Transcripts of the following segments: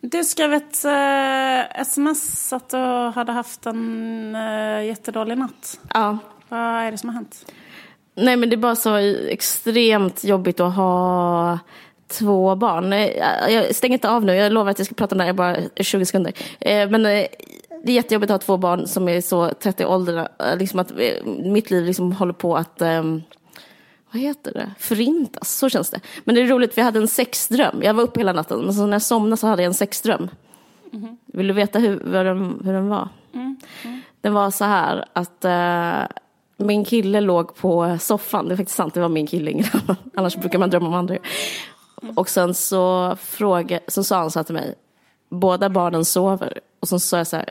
Du skrev ett eh, sms att du hade haft en eh, jättedålig natt. Ja. Vad är det som har hänt? Nej men det är bara så extremt jobbigt att ha två barn. Jag stänger inte av nu, jag lovar att jag ska prata om det här bara 20 sekunder. Eh, Men eh, det är jättejobbigt att ha två barn som är så tätt i åldern. eh, Liksom att mitt liv liksom håller på att, ehm, vad heter det, förintas. Så känns det. Men det är roligt, vi hade en sexdröm. Jag var uppe hela natten, men så när jag somnade så hade jag en sexdröm. Vill du veta hur, vad den, hur den var? Den var så här att eh, min kille låg på soffan. Det är faktiskt sant, det var min kille. ingen annan. Annars brukar man drömma om andra. Och sen så, fråga, så sa han så här till mig. Båda barnen sover. Och så sa jag så här.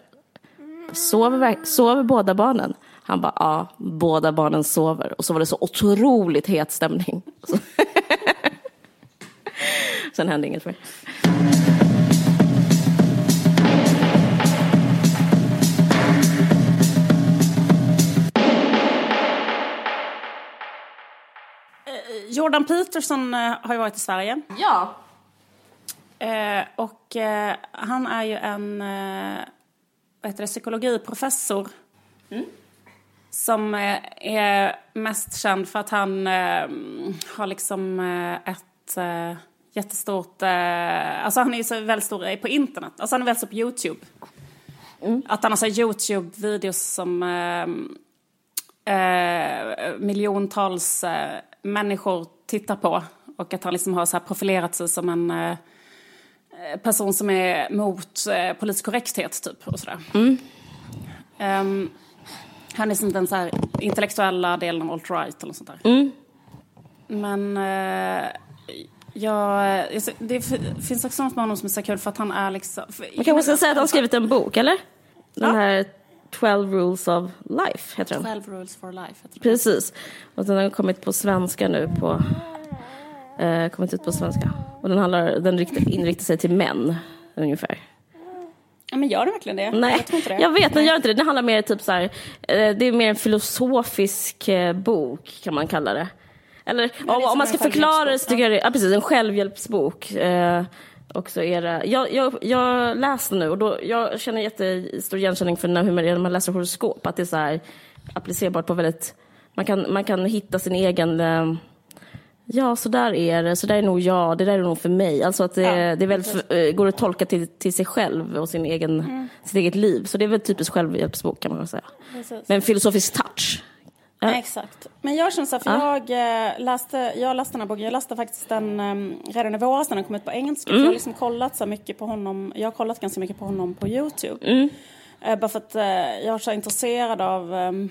Sover, sover båda barnen? Han bara, ja, båda barnen sover. Och så var det så otroligt het stämning. Så. Sen hände inget mer. Jordan Peterson eh, har ju varit i Sverige. Ja. Eh, och eh, han är ju en eh, vad heter det, psykologiprofessor. Som eh, är mest känd för att han eh, har liksom eh, ett jättestort... Alltså han är ju så väldigt stor på internet. Alltså han är väldigt stor på YouTube. Att han har så YouTube-videos som eh, miljontals människor tittar på. Och att han liksom har så profilerat sig som en eh, person som är mot eh, politisk korrekthet typ och sådär. Ehm, han är som den så här intellektuella delen av alt-right eller sånt där. Men eh, jag, det finns också något med honom som är så kul för att han är liksom... Man kanske ska säga att han skrivit en bok, eller? Den här 12 rules of life, heter den. 12 rules for life heter det. Precis. Och den har kommit på svenska nu på... Eh, kommit ut på svenska. Och den, handlar, den riktar, inriktar sig till män, ungefär. Ja, men gör det verkligen det? Nej, jag tror inte det. jag vet, den gör inte det. Den handlar mer typ så här, eh, det är mer en filosofisk eh, bok, kan man kalla det. Eller om, om man ska förklara det så tycker jag det, ja precis, en självhjälpsbok. Eh, och så är det, jag, jag, jag läste nu och då, jag känner jättestor igenkänning för hur man, när man läser horoskop, att det är så här applicerbart på väldigt, man kan, man kan hitta sin egen eh, Ja, så där är det. Så där är nog jag. Det där är nog för mig. Alltså att det, Ja, det är väl för, eh, går att tolka till, till sig själv och sin egen, Mm. sitt eget liv. Så det är väl typiskt självhjälpsbok kan man väl säga. Precis. Med en filosofisk touch. Ja. Exakt. Men jag känner så här, för Ja. jag, eh, läste, jag läste den här boken, jag läste faktiskt den um, redan i våras när den kom ut på engelska. Mm. Jag har liksom kollat så mycket på honom, jag har kollat ganska mycket på honom på Youtube. Mm. Eh, bara för att eh, jag är så intresserad av um,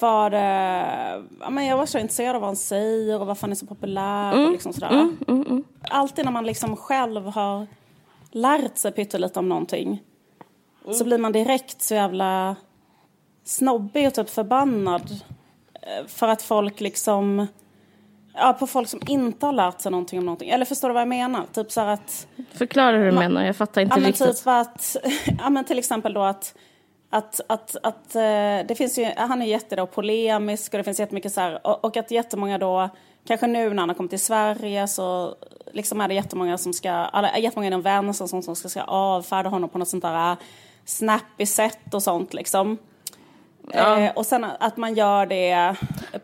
vad det, ja, men jag var så intresserad av vad han säger och varför han är så populär Mm. och liksom sådär. Alltid när man liksom själv har lärt sig pyttelite om någonting så blir man direkt så jävla snobbig och typ förbannad eh, för att folk liksom Ja, på folk som inte har lärt sig någonting om någonting. Eller förstår du vad jag menar? Typ så att... Förklara hur du menar, jag fattar inte Ja, men riktigt. typ att... Ja, men till exempel då att... Att, att, att eh, det finns ju, han är jätte då polemisk och det finns jättemycket så här, och, och att jättemånga då, kanske nu när han har kommit till Sverige så liksom är det jättemånga som ska, alla, jättemånga inom vänstern som, som ska, ska avfärda honom på något sånt där snappy sätt och sånt liksom. Eh, och sen att man gör det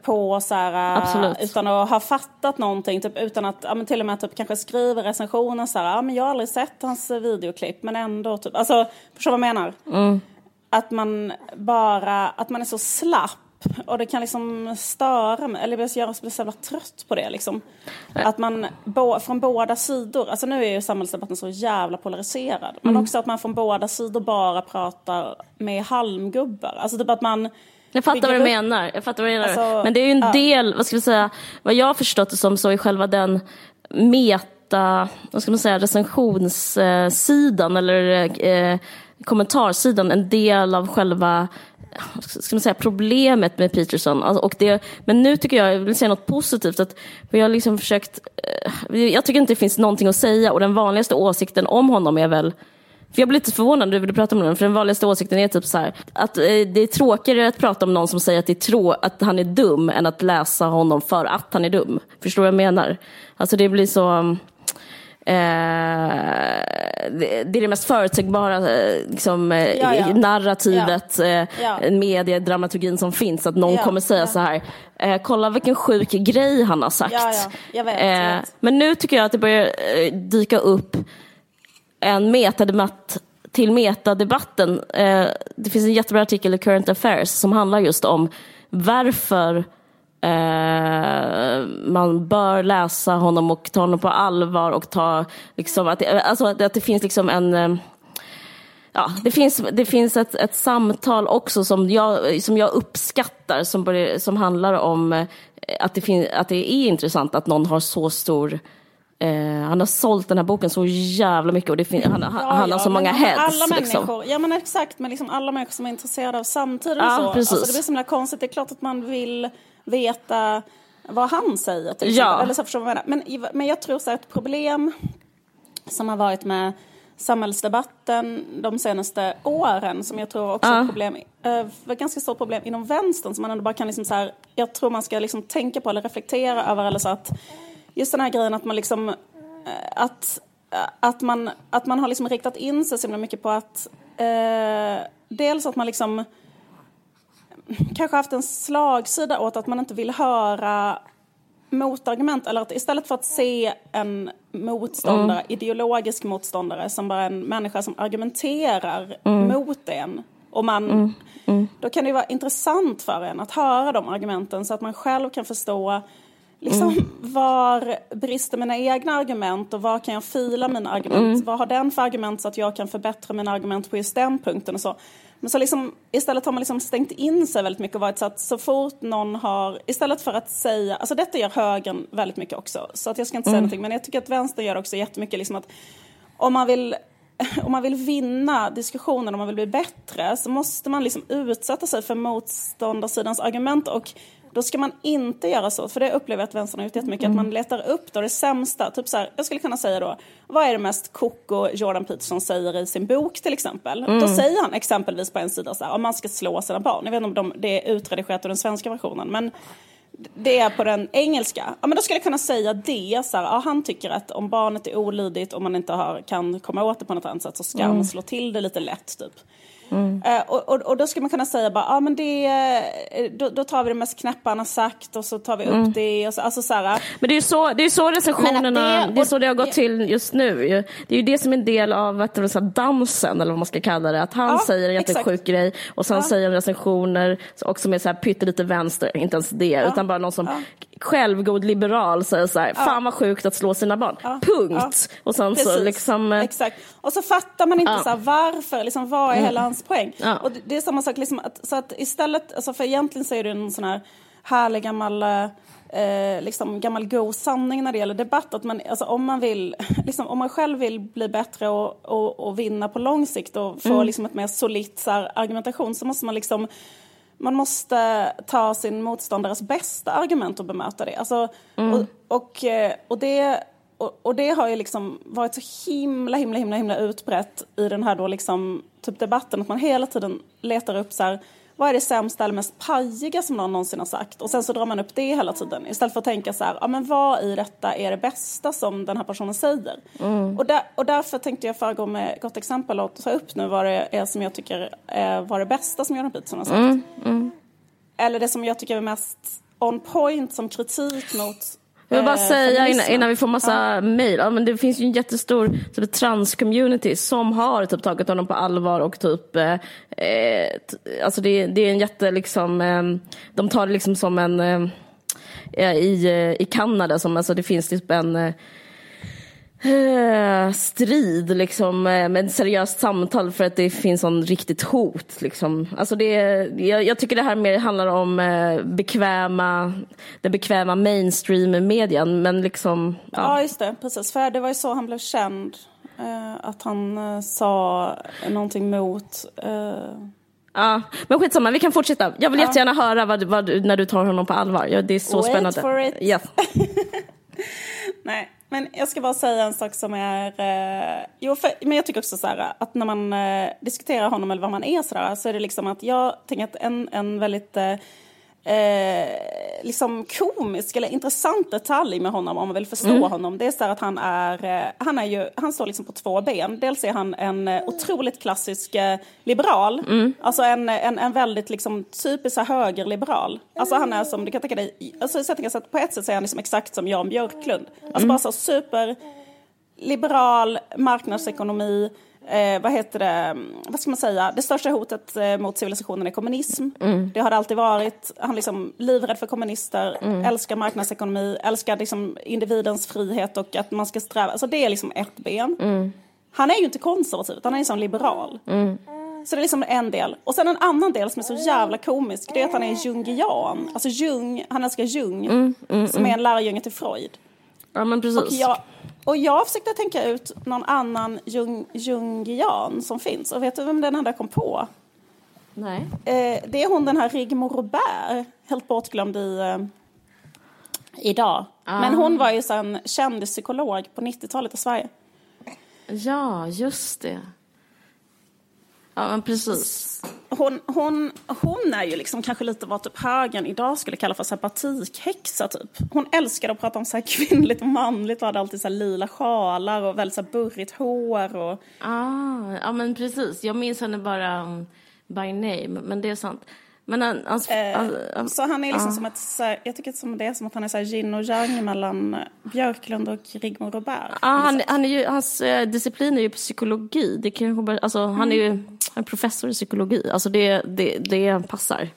på så här, Absolut. utan att ha fattat någonting, typ, utan att ja, men till och med typ, kanske skriva recensioner så här, ja, men jag har aldrig sett hans eh, videoklipp men ändå, typ, alltså, förstår du vad jag menar? Att man bara, att man är så slapp och det kan liksom störa mig, eller jag blir så jävla trött på det liksom. Att man bo, från båda sidor, alltså nu är ju samhällsdebatten så jävla polariserad. Men också att man från båda sidor bara pratar med halmgubbar. Alltså typ att man Jag fattar vad du menar. Jag fattar vad du menar. Alltså, Men det är ju en ja. del, vad ska vi säga, vad jag har förstått det som så är själva den meta, vad ska man säga, recensionssidan eller eh, kommentarsidan en del av själva ska man säga, problemet med Peterson. Alltså, och det, men nu tycker jag, jag vill säga något positivt, att vi har liksom försökt, eh, jag tycker inte det finns någonting att säga och den vanligaste åsikten om honom är väl för jag blir lite förvånad när du pratar om honom, för den vanligaste åsikten är typ så här, att eh, det är tråkigare att prata om någon som säger att, det är trå- att han är dum än att läsa honom för att han är dum. Förstår du vad jag menar? Alltså det blir så... Eh, det, det är det mest förutsägbara eh, liksom, eh, Ja, ja. narrativet, Ja. Ja. mediedramaturgin som finns. Att någon kommer säga så här, kolla vilken sjuk grej han har sagt. Ja, ja. Jag vet, jag vet. men nu tycker jag att det börjar dyka upp en metadebatt till metadebatten. Det finns en jättebra artikel i Current Affairs som handlar just om varför eh, man bör läsa honom och ta honom på allvar och ta liksom att det, alltså att det finns liksom en eh, Ja, det finns, det finns ett, ett samtal också som jag, som jag uppskattar som, börjar, som handlar om eh, att det, fin, att det är intressant att någon har så stor eh, han har sålt den här boken så jävla mycket och det fin, han, han, han har så många men heads. Alla liksom. människor, ja men exakt, men liksom alla människor som är intresserade av samtiden Ja, och så. precis. Alltså det blir så himla konstigt, det är klart att man vill veta vad han säger till Ja. Eller så förstår jag. Men, men jag tror så här, ett problem som har varit med samhällsdebatten de senaste åren som jag tror också är ett problem, eh, ett ganska stort problem inom vänstern som man ändå bara kan liksom så här, jag tror man ska liksom tänka på eller reflektera över eller så att just den här grejen att man liksom eh, att, att, man, att man har liksom riktat in sig så himla mycket på att eh, dels att man liksom kanske haft en slagsida åt att man inte vill höra motargument eller att istället för att se en motståndare, ideologisk motståndare som bara en människa som argumenterar mot en och man, då kan det vara intressant för en att höra de argumenten så att man själv kan förstå liksom var brister mina egna argument och var kan jag fila mina argument? Vad har den för argument så att jag kan förbättra mina argument på just den punkten och så. Men så liksom, istället har man liksom stängt in sig väldigt mycket och varit så att så fort någon har, istället för att säga, alltså detta gör högern väldigt mycket också, så att jag ska inte säga någonting, men jag tycker att vänstern gör också jättemycket liksom att om man vill om man vill vinna diskussionen, om man vill bli bättre, så måste man liksom utsätta sig för motståndarsidans argument och då ska man inte göra så, för det upplever jag att vänstern har gjort jättemycket, att man letar upp då det sämsta. Typ så här, jag skulle kunna säga då, vad är det mest koko Jordan Peterson säger i sin bok till exempel? Då säger han exempelvis på en sida så här, om man ska slå sina barn. Jag vet inte om de, det är utredigerat ur den svenska versionen, men det är på den engelska. Ja, men då skulle jag kunna säga det. Så här, ja, han tycker att om barnet är olydigt och man inte har, kan komma åt det på något annat sätt så ska man slå till det lite lätt. Typ. Eh, och, och, och då skulle man kunna säga bara, ja men det, eh, då, då tar vi det mest knäppa han har sagt och så tar vi upp det. Och så, alltså så här, Men det är ju så, det är så recensionerna, det- det, är så det har gått och- till just nu. Det är ju det som är en del av heter det, så dansen, eller vad man ska kalla det. Att han Ja, säger en jättesjuk exakt. grej och sen Ja. säger recensioner också med så här pyttelite vänster, inte ens det, utan bara någon som självgod liberal säger så här, fan vad sjukt att slå sina barn. Punkt. Och sen så liksom... eh, Exakt. Och så fattar man inte Ja. Mm. så här, varför, liksom, vad är hela hans poäng? Ja. Och det, det är samma sak, liksom, att, så att istället, alltså, för egentligen så är det en sån här härlig gammal, eh, liksom, gammal god sanning när det gäller debatt. Att man, alltså, om, man vill, liksom, om man själv vill bli bättre och, och, och vinna på lång sikt och få Mm. liksom, ett mer solitt så här, argumentation så måste man liksom man måste ta sin motståndares bästa argument och bemöta det. Alltså, och, och, eh, och, det och, och det har ju liksom varit så himla, himla, himla, himla utbrett i den här då liksom, typ debatten att man hela tiden letar upp så här, vad är det sämsta eller mest pajiga som någon någonsin har sagt? Och sen så drar man upp det hela tiden istället för att tänka så här, ja men vad i detta är det bästa som den här personen säger? Och, där, och därför tänkte jag föregå med gott exempel och ta upp nu vad det är som jag tycker är, var det bästa som Jordan Peterson har sagt. Eller det som jag tycker är mest on point som kritik mot Jag vill bara eh, säga innan, innan vi får massa mejl, ja, men det finns ju en jättestor typ, trans-community som har typ, tagit honom på allvar och typ, eh, eh, t- alltså det, det är en jätte liksom, eh, de tar det liksom som en, eh, i, eh, i Kanada, som, alltså det finns typ en strid liksom, eh, med ett seriöst samtal för att det finns sån riktigt hot. Liksom. Alltså det, jag, jag tycker det här mer handlar om eh, bekväma, den bekväma mainstream-medien. Men liksom, ja. Ja, just det. Precis. För det var ju så han blev känd. Eh, att han eh, sa någonting mot... Eh, ja. Men skitsamma, vi kan fortsätta. Jag vill Ja. jättegärna höra vad, vad, när du tar honom på allvar. Ja, det är så Wait spännande. for it. Yes. nej, men jag ska bara säga en sak som är... Eh, jo, för, men jag tycker också så här att när man eh, diskuterar honom eller vad man är så, där, så är det liksom att jag tänker att en, en väldigt... Eh, eh, liksom komisk eller intressant detalj med honom om man vill förstå honom. Det är så att han är, eh, han är ju, han står liksom på två ben. Dels är han en eh, otroligt klassisk eh, liberal, alltså en, en, en väldigt liksom typisk högerliberal. Alltså han är som, du kan tänka dig, alltså så jag tänker så att på ett sätt så är han liksom exakt som Jan Björklund. Alltså bara så super liberal marknadsekonomi, eh, vad heter det, vad ska man säga, det största hotet eh, mot civilisationen är kommunism. Det har det alltid varit. Han är liksom livrädd för kommunister, älskar marknadsekonomi, älskar liksom individens frihet och att man ska sträva, alltså det är liksom ett ben. Han är ju inte konservativ, utan han är liksom liberal. Så det är liksom en del. Och sen en annan del som är så jävla komisk, det är att han är jungian. Alltså Jung, han älskar Jung, som är en lärjunge till Freud. Ja, men precis. Och jag, och jag försökte tänka ut någon annan jung, jungian som finns. Och vet du vem den enda kom på? Nej. Eh, det är hon den här Rigmor Robert, helt bortglömd i, eh, idag. Men hon var ju så en kändispsykolog på 90-talet i Sverige. Ja, just det. Ja, men precis. Hon, hon, hon är ju liksom kanske lite vad typ högern idag skulle kalla för så här batikhäxa typ. Hon älskade att prata om så här kvinnligt och manligt och hade alltid så här lila sjalar och väldigt så burrigt hår och Ah, ja, men precis. Jag minns henne bara um, by name, men det är sant. Men han, han, Eh, Så han är liksom som ett, så jag tycker som det är som att han är så här yin och yang mellan Björklund och Rigmor Robert. ja, han, han är ju, hans eh, disciplin är ju psykologi. Det kan, alltså, Han är ju han är professor i psykologi. Alltså det, det, det passar.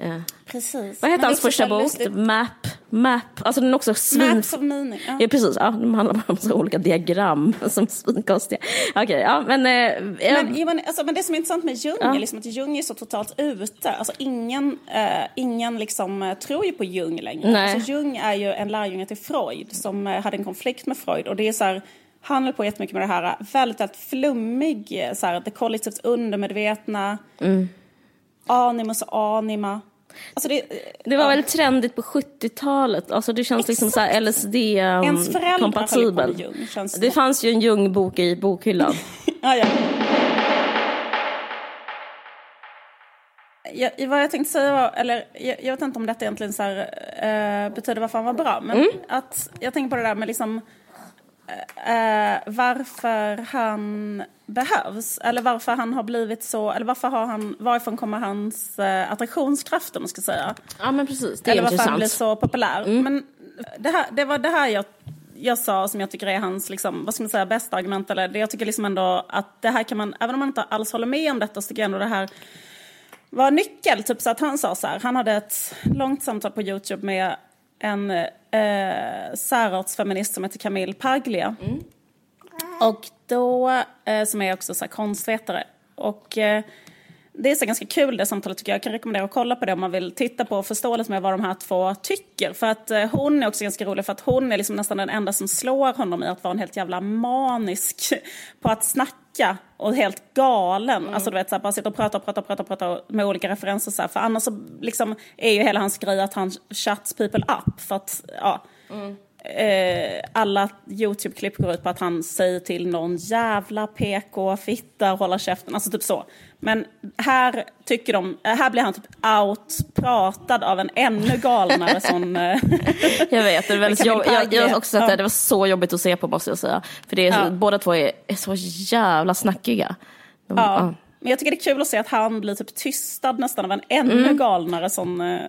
Eh, Precis. vad är hans första bok? lustigt. Map. Map. Alltså den är också svin... Maps of meaning. Ja. Ja, precis. Ja, de handlar bara om så olika diagram som är svinkonstiga. Okej, ja, men... Eh, Men, jo, men, alltså, men det som är intressant med Jung är liksom att Jung är så totalt ute. Alltså, ingen eh, ingen liksom, eh, tror ju på Jung längre. Nej. Alltså, Jung är ju en lärjunge till Freud som eh, hade en konflikt med Freud. Och det är så här, han höll på jättemycket med det här eh, väldigt, väldigt flummig, så här, det kollektivt undermedvetna, animus och anima. Alltså det, Det var ja. väldigt trendigt på 70-talet. Alltså det känns liksom så LSD-kompatibel. Det Det fanns ju en Jung-bok i bokhyllan. Ja, ja. Jag, vad jag tänkte säga var, eller jag, jag vet inte om detta egentligen så här, eh, betyder varför han var bra, men att jag tänker på det där med liksom eh, varför han behövs, eller varför han har blivit så, eller varför har han, varifrån kommer hans eh, attraktionskraft om man ska säga. ja, men precis. Det är Eller varför han intressant. blir så populär. Men det, här, det var det här jag, jag sa som jag tycker är hans liksom, vad ska man säga, bästa argument. Eller det jag tycker liksom ändå att det här kan man, även om man inte alls håller med om detta så tycker jag ändå det här var nyckel. Typ så att han sa så här, han hade ett långt samtal på Youtube med en eh, särartsfeminist som heter Camille Paglia. Och då, eh, som är också så här konstvetare. Och eh, det är så ganska kul det samtalet tycker jag. Jag kan rekommendera att kolla på det om man vill titta på och förstå lite mer vad de här två tycker. För att eh, hon är också ganska rolig för att hon är liksom nästan den enda som slår honom i att vara en helt jävla manisk på att snacka och helt galen. Alltså du vet, så här, bara sitta och prata och prata och prata, och prata med olika referenser. Så här. För annars så liksom är ju hela hans grej att han shuts people up. För att, ja. Eh, alla YouTube-klipp går ut på att han säger till någon jävla PK, fitta, hålla käften, alltså typ så. Men här tycker de, eh, här blir han typ outpratad av en ännu galnare sån... eh, Jag vet, det är väldigt jobb... jag, jag också sett det. Ja. Det var så jobbigt att se på måste jag säga. För det är, Ja. båda två är, är så jävla snackiga. De, Ja. Men jag tycker det är kul att se att han blir typ tystad nästan av en ännu Mm. galnare sån eh,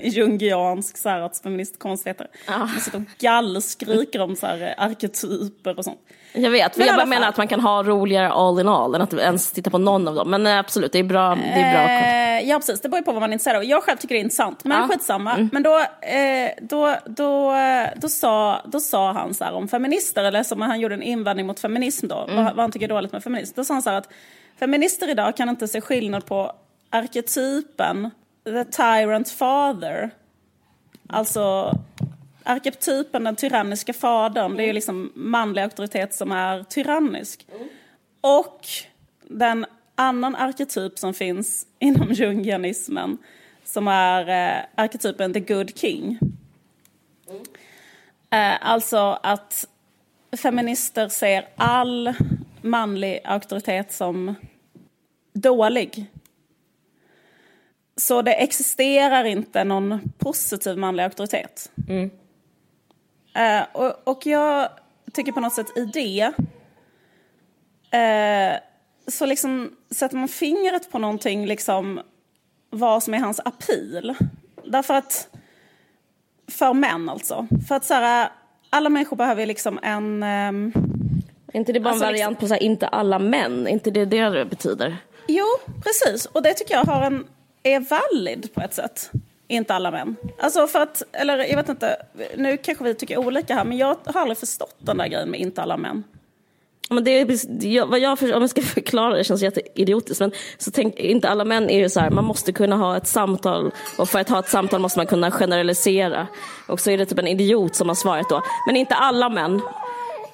jungiansk särartsfeminist konstvetare. Ja. Som sitter och gallskriker om så här, arketyper och sånt. Jag vet, Men jag bara menar att man kan ha roligare all in all än att ens titta på någon av dem. Men eh, absolut, det är bra. Det är bra. Eh, ja, precis. Det beror ju på vad man är intresserad av. Jag själv tycker det är intressant, men Ja. skitsamma. Men då, eh, då, då, då, sa, då sa han så här om feminister, eller som han gjorde en invändning mot feminism då, vad, vad han tycker är dåligt med feminism. Då sa han så här att feminister idag kan inte se skillnad på arketypen the tyrant father, alltså arketypen den tyranniska fadern, det är ju liksom manlig auktoritet som är tyrannisk. Och den annan arketyp som finns inom jungianismen som är eh, arketypen the good king. Eh, alltså att feminister ser all manlig auktoritet som dålig. så det existerar inte någon positiv manlig auktoritet. Eh, och, och jag tycker på något sätt i det eh, så liksom sätter man fingret på någonting, liksom vad som är hans appeal. Därför att, för män alltså, för att så här, alla människor behöver liksom en... ehm, Är inte det bara Alltså, en variant på så här, inte alla män? Är inte det det det betyder? Jo, precis. Och det tycker jag har en, är valid på ett sätt. Inte alla män. Alltså för att, eller jag vet inte, nu kanske vi tycker olika här, men jag har aldrig förstått den där grejen med inte alla män. Men det är, vad jag, för, om jag ska förklara det känns jätteidiotiskt men så tänk, inte alla män är ju så här, man måste kunna ha ett samtal och för att ha ett samtal måste man kunna generalisera. Och så är det typ en idiot som har svarat då, men inte alla män.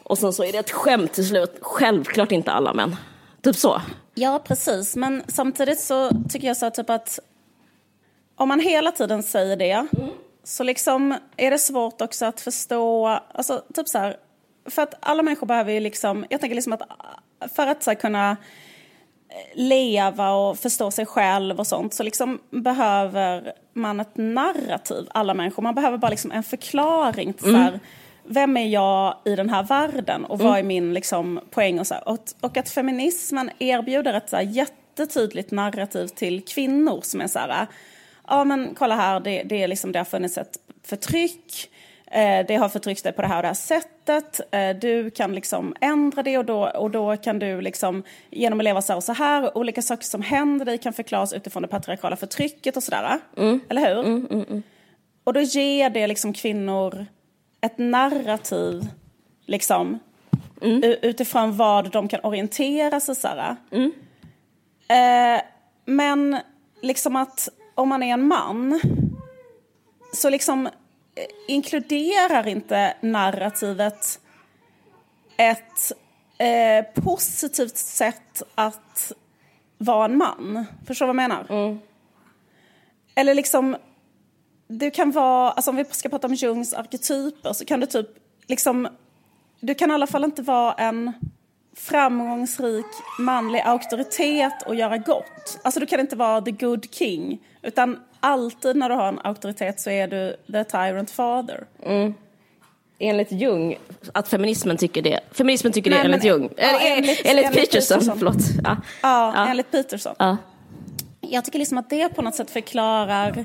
Och sen så är det ett skämt till slut, självklart inte alla män. Typ så. Ja, precis. Men samtidigt så tycker jag så här typ att om man hela tiden säger det så liksom är det svårt också att förstå, alltså typ så här, för att alla människor behöver ju liksom, jag tänker liksom att för att så här, kunna leva och förstå sig själv och sånt så liksom behöver man ett narrativ, alla människor. Man behöver bara liksom en förklaring till så här, vem är jag i den här världen och vad är min liksom, poäng och så. Och, och att feminismen erbjuder ett så här, jättetydligt narrativ till kvinnor som är så här, ja men kolla här, det, det, är liksom, det har funnits ett förtryck, eh, det har förtryckt dig på det här och det här sättet, eh, du kan liksom ändra det och då, och då kan du liksom genom att leva så här och så här, olika saker som händer dig kan förklaras utifrån det patriarkala förtrycket och sådär. Eller hur? Och då ger det liksom kvinnor ett narrativ liksom, u- utifrån vad de kan orientera sig. Så här. Eh, men liksom att om man är en man så liksom eh, inkluderar inte narrativet ett eh, positivt sätt att vara en man. Förstår du vad jag menar? Eller liksom, du kan vara, alltså om vi ska prata om Jungs arketyper så kan du typ liksom, du kan i alla fall inte vara en framgångsrik manlig auktoritet och göra gott. Alltså du kan inte vara the good king. Utan alltid när du har en auktoritet så är du the tyrant father. Enligt Jung, att feminismen tycker det. Feminismen tycker Nej, det enligt men- Jung. ja, enligt- enligt, enligt Peterson, Peterson. förlåt. Ja. Ja, Ja. enligt Peterson. Ja. Jag tycker liksom att det på något sätt förklarar...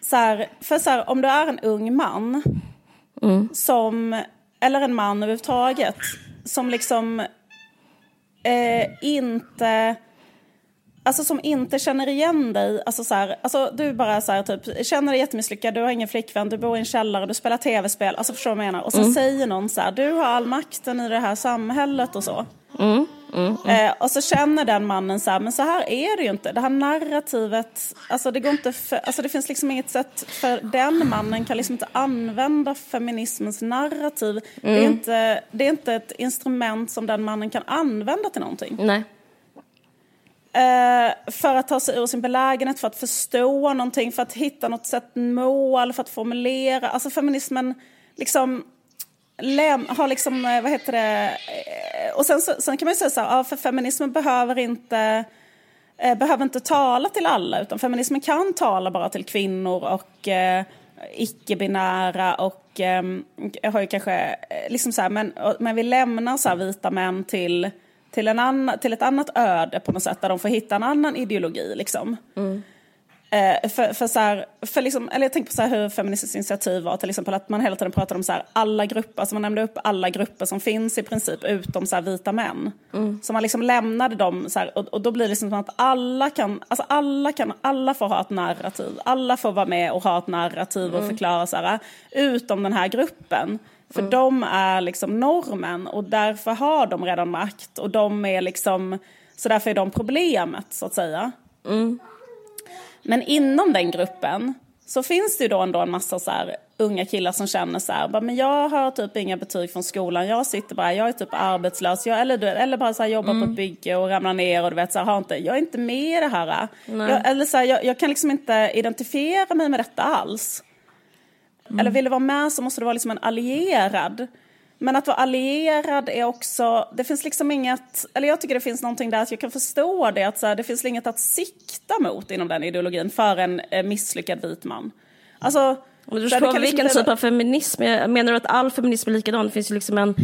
Så här, för så här, om du är en ung man, som, eller en man överhuvudtaget, som liksom eh, inte... Alltså som inte känner igen dig. Alltså så här, alltså du bara så här, typ, känner dig jättemisslyckad, du har ingen flickvän, du bor i en källare, du spelar tv-spel. Alltså förstår du vad jag menar? Och så säger någon så här, du har all makten i det här samhället och så. Eh, och så känner den mannen så här, men så här är det ju inte. Det här narrativet, alltså det går inte för, alltså det finns liksom inget sätt för den mannen kan liksom inte använda feminismens narrativ. Det, är inte, det är inte ett instrument som den mannen kan använda till någonting. Nej. Eh, för att ta sig ur sin belägenhet, för att förstå någonting, för att hitta något sätt mål, för att formulera. Alltså feminismen liksom läm- har liksom, eh, vad heter det, eh, och sen, så, sen kan man ju säga så här, ja, för feminismen behöver inte eh, behöver inte tala till alla, utan feminismen kan tala bara till kvinnor och eh, icke-binära och eh, har ju kanske eh, liksom så här, men, men vi lämnar så här vita män till, till, en annan, till ett annat öde på något sätt, där de får hitta en annan ideologi liksom. Eh, för, för, så här, för liksom, eller jag tänker på så här hur Feministiskt initiativ var till exempel att man hela tiden pratade om så här, alla grupper, alltså man nämnde upp alla grupper som finns i princip utom så här, vita män. Så man liksom lämnade dem så här, och, och då blir det liksom som att alla kan, alltså alla kan, alla får ha ett narrativ, alla får vara med och ha ett narrativ och förklara så här, utom den här gruppen. För de är liksom normen och därför har de redan makt och de är liksom, så därför är de problemet så att säga. Men inom den gruppen så finns det ju då ändå en massa så här unga killar som känner så här, men jag har typ inga betyg från skolan, jag sitter bara, jag är typ arbetslös, jag, eller, eller bara så här, jobbar på ett bygge och ramlar ner och du vet, så här, har inte, jag är inte med i det här. Jag, eller så här, jag, jag kan liksom inte identifiera mig med detta alls. Eller vill du vara med så måste du vara liksom en allierad. Men att vara allierad är också, det finns liksom inget, eller jag tycker det finns någonting där att jag kan förstå det, att så här, det finns inget att sikta mot inom den ideologin för en eh, misslyckad vit man. Alltså, men du förstår vilken liksom typ av feminism, jag menar du att all feminism är likadan? Det finns ju liksom en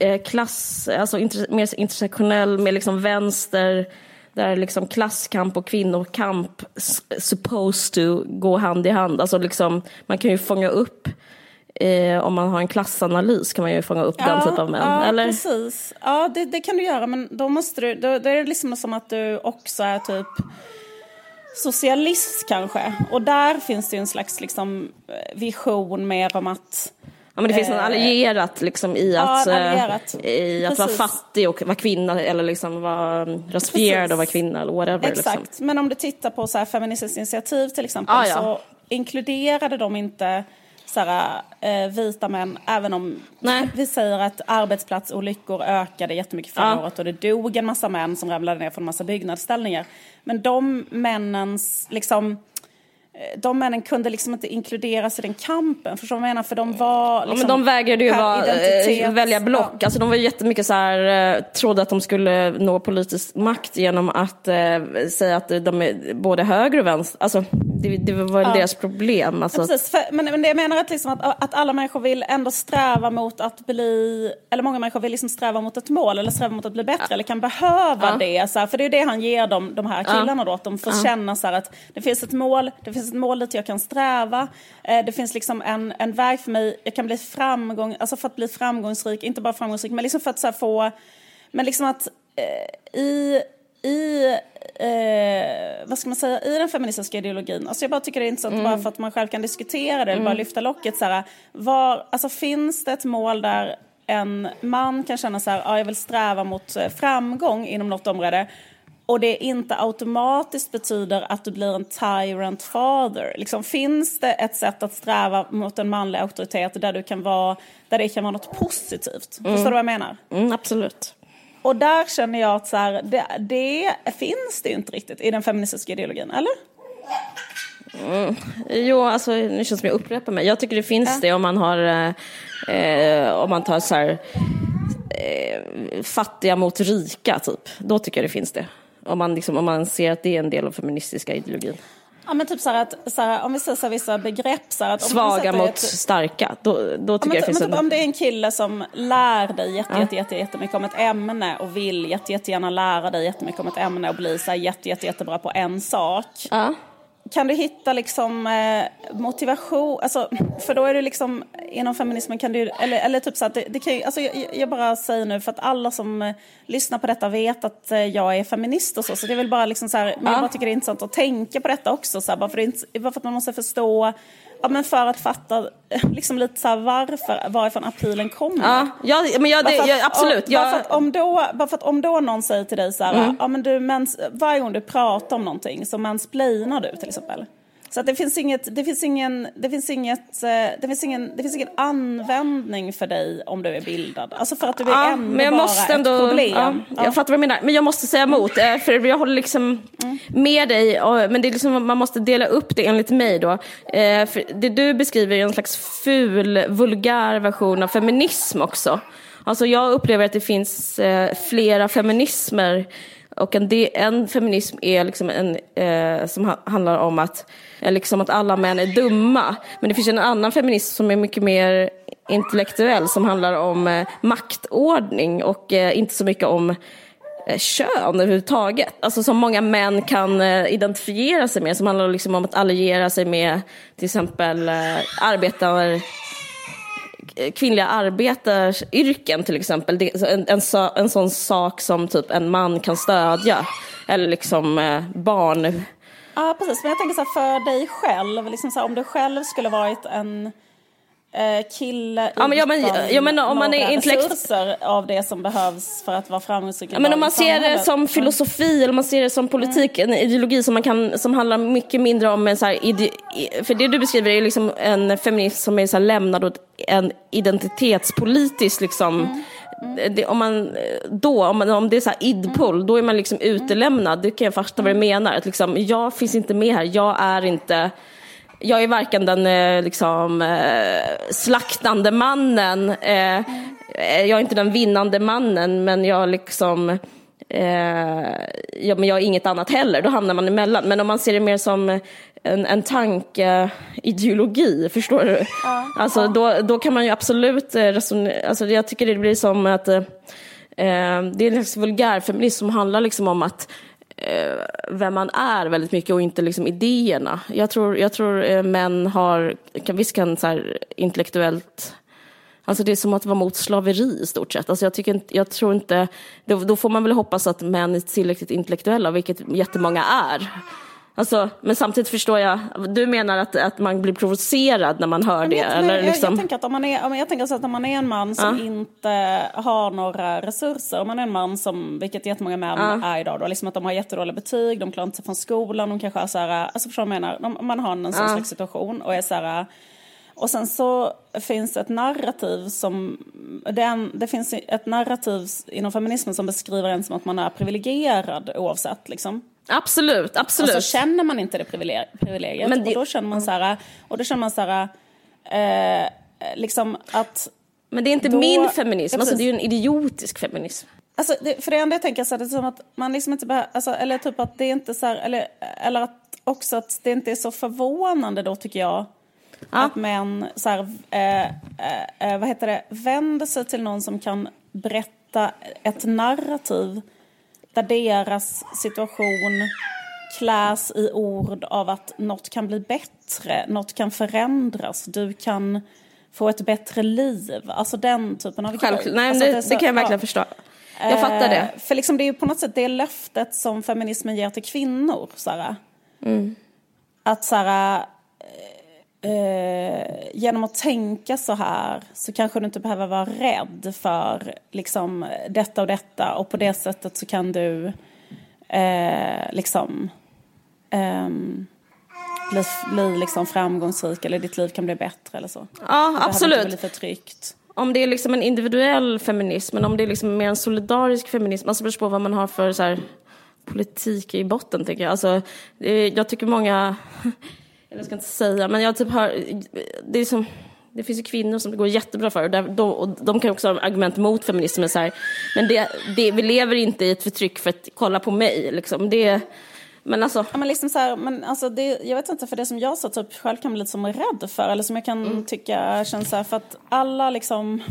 eh, klass, alltså inter, mer intersektionell med liksom vänster, där liksom klasskamp och kvinnokamp supposed to gå hand i hand. Alltså liksom, man kan ju fånga upp Eh, om man har en klassanalys kan man ju fånga upp ja, den typen av män. Ja, eller? precis. Ja, det, det, kan du göra, men då måste du, då, då är det liksom som att du också är typ socialist kanske. Och där finns det ju en slags liksom, vision mer om att men det finns något eh, allierat liksom, i att, ja, allierat. i att vara fattig och vara kvinna eller liksom vara rasifierad och vara kvinna eller whatever. Exakt, liksom. men om du tittar på så här, Feministiskt initiativ till exempel ah, ja. så inkluderade de inte såhär, eh, vita män, även om Nej. vi säger att arbetsplatsolyckor ökade jättemycket förra ja. året och det dog en massa män som ramlade ner från en massa byggnadsställningar. Men de männens, liksom, eh, de männen kunde liksom inte inkluderas i den kampen. Förstår du vad jag menar? För de var liksom, ja, men de vägrade ju vara, äh, välja block. Ja. Alltså de var jättemycket så här, äh, trodde att de skulle nå politisk makt genom att äh, säga att de är både höger och vänster. Alltså det, det var ja. deras problem. Alltså. Ja, precis. För, men, men det jag menar att, liksom att, att alla människor vill ändå sträva mot att bli, eller många människor vill liksom sträva mot ett mål eller sträva mot att bli bättre eller kan behöva det. Så här, för det är det han ger dem, de här killarna då, att de får känna så här, att det finns ett mål, det finns ett mål dit jag kan sträva. Eh, det finns liksom en, en väg för mig, jag kan bli framgång, alltså för att bli framgångsrik, inte bara framgångsrik, men liksom för att få, men liksom att eh, i i, eh, vad ska man säga, i den feministiska ideologin, alltså jag bara tycker det är intressant mm. bara för att man själv kan diskutera det, eller mm. bara lyfta locket så här, var, alltså finns det ett mål där en man kan känna så här, ja, jag vill sträva mot eh, framgång inom något område och det inte automatiskt betyder att du blir en tyrant father. Liksom, finns det ett sätt att sträva mot en manlig auktoritet där, du kan vara, där det kan vara något positivt? Mm. Förstår du vad jag menar? Mm, absolut. Och där känner jag att så här, det, det, finns det inte riktigt i den feministiska ideologin, eller? Mm. Jo, alltså nu känns det som jag upprepar mig. Jag tycker det finns ja. det om man har, eh, om man tar så här, eh, fattiga mot rika, typ. Då tycker jag det finns det. Om man, liksom, om man ser att det är en del av feministiska ideologin. Ja men typ så att, så här, om vi säger så här, vissa begrepp så att Svaga mot ett, starka, då, då tycker ja, men, jag det finns men, typ, en... Om det är en kille som lär dig jätte, ja. jätte, jätte, jättemycket om ett ämne och vill jätte, jättegärna lära dig jättemycket om ett ämne och bli så här, jätte, jätte, jättebra på en sak. Ja kan du hitta liksom eh, motivation, alltså, för då är det liksom inom feminismen kan du, eller, eller typ så att det, det kan ju, alltså jag, jag, bara säger nu för att alla som eh, lyssnar på detta vet att eh, jag är feminist och så, så det är väl bara liksom så här, men jag bara tycker det är intressant att tänka på detta också, så här, bara, för det, bara för att man måste förstå Ja, men för att fatta liksom lite så varför, varifrån appealen kommer. Ja, ja men jag, det, att, absolut. Bara, för att om då, bara för att om då någon säger till dig så här, mm. ja men du, mens, varje gång du pratar om någonting så mansplainar du till exempel. Så att det finns inget, det finns ingen, det finns inget, eh, det finns ingen, det finns ingen användning för dig om du är bildad. Alltså för att du är ja, ändå men jag bara måste ändå, ett problem. Ja, ja. Jag fattar vad du menar, men jag måste säga emot, eh, för jag håller liksom mm. med dig, men det är liksom, man måste dela upp det enligt mig då. Eh, för det du beskriver är en slags ful, vulgär version av feminism också. Alltså jag upplever att det finns flera feminismer och en, en feminism är liksom en, eh, som handlar om att, eh, liksom att alla män är dumma. Men det finns en annan feminism som är mycket mer intellektuell som handlar om eh, maktordning och eh, inte så mycket om eh, kön överhuvudtaget. Alltså som många män kan eh, identifiera sig med. Som handlar liksom om att alliera sig med till exempel eh, arbetar Eh, kvinnliga arbetaryrken till exempel. En, en, en sån sak som typ en man kan stödja. Eller liksom eh, barn. Ja, precis. Men jag tänker så här, för dig själv, liksom så här, om du själv skulle varit en kille ja, men, ja, men, ja, men om man är intellekt... resurser av det som behövs för att vara framgångsrik. Ja, men om man ser det som mm. filosofi eller man ser det som politik, mm. en ideologi som, man kan, som handlar mycket mindre om en så här, för det du beskriver är liksom en feminism som är så här lämnad åt en identitetspolitisk liksom mm. Mm. Det, om man, då, om, man, om det är så här idpull, mm. då är man liksom utelämnad. Det kan jag förstå vad du menar. Att liksom, jag finns inte med här, jag är inte jag är varken den eh, liksom, eh, slaktande mannen eh, jag är inte den vinnande mannen men jag liksom ja, men jag är inget annat heller, då hamnar man emellan. Men om man ser det mer som en, en tankeideologi, förstår du? Ja, alltså, ja. Då, då kan man ju absolut resonera, alltså, jag tycker det blir som att eh, det är en slags vulgärfeminism som handlar liksom om att eh, vem man är väldigt mycket och inte liksom idéerna. Jag tror, jag tror eh, män har, kan, visst kan så här, intellektuellt Alltså det är som att vara mot slaveri i stort sett. Alltså jag, tycker, jag tror inte, då, då får man väl hoppas att män är tillräckligt intellektuella, vilket jättemånga är. Alltså, men samtidigt förstår jag, du menar att, att man blir provocerad när man hör det? Jag, eller jag, liksom... jag, tänker att om man är, jag tänker så att om man är en man som ja. inte har några resurser, om man är en man som, vilket jättemånga män ja. är idag, då, liksom att de har jättedåliga betyg, de klarar inte sig från skolan, de kanske är så här, alltså förstår jag menar, man har en sån ja. slags situation och är så här, och sen så finns ett narrativ som, den, det finns ett narrativ inom feminismen som beskriver en som att man är privilegierad oavsett liksom. Absolut, absolut. Och så känner man inte det privilegiet. Men det... Och då känner man så här, och då känner man så här, eh, liksom att... Men det är inte då... min feminism, alltså, det är ju en idiotisk feminism. Alltså, det, för det enda jag tänker så är det som att man liksom inte behöver, alltså, eller typ att det är inte så här, eller, eller att också att det inte är så förvånande då tycker jag Ja. Att män så här, eh, eh, vad heter det, vänder sig till någon som kan berätta ett narrativ där deras situation kläs i ord av att något kan bli bättre, något kan förändras, du kan få ett bättre liv. Alltså den typen av Självklart, nej alltså det, det, så, det, kan jag verkligen ja. förstå. Jag fattar det. Eh, för liksom det är ju på något sätt det löftet som feminismen ger till kvinnor. Såhär. Mm. Att såhär, eh, genom att tänka så här så kanske du inte behöver vara rädd för liksom, detta och detta och på det sättet så kan du eh, liksom eh, bli, bli liksom framgångsrik eller ditt liv kan bli bättre eller så. Ja, det absolut. Bli för tryggt. Om det är liksom en individuell feminism, men om det är liksom mer en solidarisk feminism, alltså beror på vad man har för så här, politik i botten tycker jag. Alltså, jag tycker många jag ska inte säga, men jag typ hör, det är som, det finns ju kvinnor som det går jättebra för och, där, de, och de kan också ha argument mot feminismen så här, men det, det, vi lever inte i ett förtryck för att kolla på mig liksom. Det, men alltså... Ja, men liksom så här, men alltså det, jag vet inte, för det som jag så typ själv kan bli lite som rädd för, eller som jag kan mm. tycka känns så här, för att alla liksom,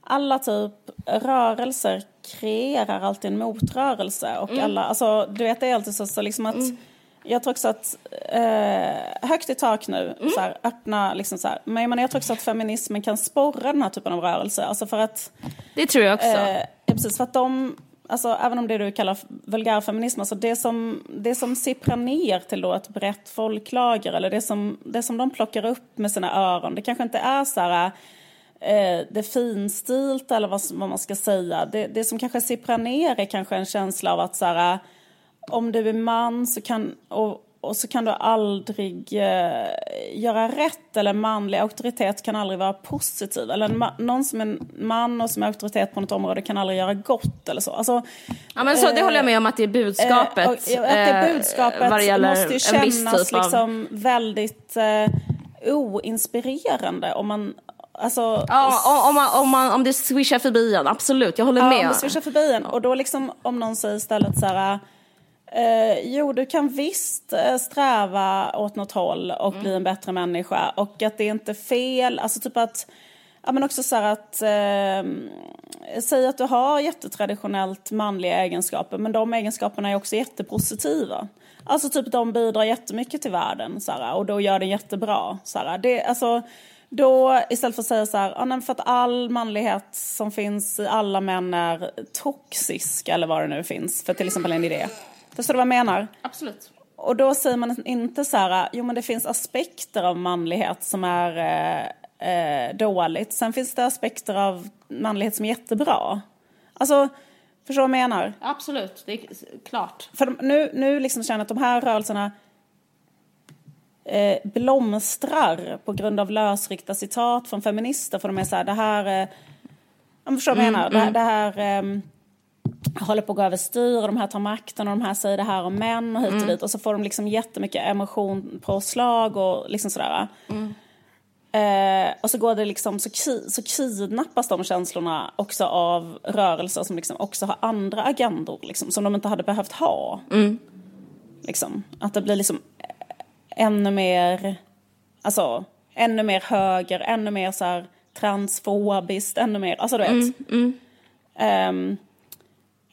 alla typ rörelser kreerar alltid en motrörelse och mm. alla, alltså du vet det är alltid så, så liksom att mm jag tror också att, eh, högt i tak nu, mm. så här, öppna, liksom så här. Men jag, menar, jag tror också att feminismen kan sporra den här typen av rörelse. Alltså för att... Det tror jag också. Eh, precis, för att de, alltså även om det du kallar vulgärfeminism, alltså det som, det som sipprar ner till då ett brett folklager, eller det som, det som de plockar upp med sina öron, det kanske inte är så här eh, det finstilt eller vad, vad man ska säga. Det, det som kanske sipprar ner är kanske en känsla av att så här, om du är man så kan, och, och så kan du aldrig eh, göra rätt eller manlig auktoritet kan aldrig vara positiv. Eller en någon som är man och som är auktoritet på något område kan aldrig göra gott eller så. Alltså, ja men så det håller jag med om att det är budskapet. Eh, och, att det är eh, budskapet vad det gäller måste ju kännas typ liksom av... väldigt eh, oinspirerande om man Alltså, ja, om, man, om, man, om det swishar förbi en, absolut, jag håller ja, med. om det swishar förbi en. Och då liksom om någon säger istället så här, Eh, jo, du kan visst eh, sträva åt något håll och mm. bli en bättre människa. Och att det är inte fel, alltså typ att, ja men också så att, eh, säg att du har jättetraditionellt manliga egenskaper, men de egenskaperna är också jättepositiva. Alltså typ de bidrar jättemycket till världen så här, och då gör den jättebra. Så här. Det, alltså, då istället för att säga så här, ah, för att all manlighet som finns i alla män är toxisk eller vad det nu finns, för till exempel en idé. Förstår du vad jag menar? Absolut. Och då säger man inte så här, jo men det finns aspekter av manlighet som är eh, eh, dåligt. Sen finns det aspekter av manlighet som är jättebra. Alltså, förstår du vad jag menar? Absolut, det är klart. För nu, nu liksom känner jag att de här rörelserna eh, blomstrar på grund av lösryckta citat från feminister. För de är så här, det här, eh, jag förstår vad jag menar, mm, det, det här eh, håller på att gå överstyr och de här tar makten och de här säger det här om män och hit och mm. dit och så får de liksom jättemycket emotion på slag och liksom sådär. Mm. Eh, och så går det liksom, så, ki, så kidnappas de känslorna också av rörelser som liksom också har andra agendor, liksom, som de inte hade behövt ha. Mm. Liksom, att det blir liksom ännu mer, alltså ännu mer höger, ännu mer så här transfobiskt, ännu mer, alltså du vet. Um,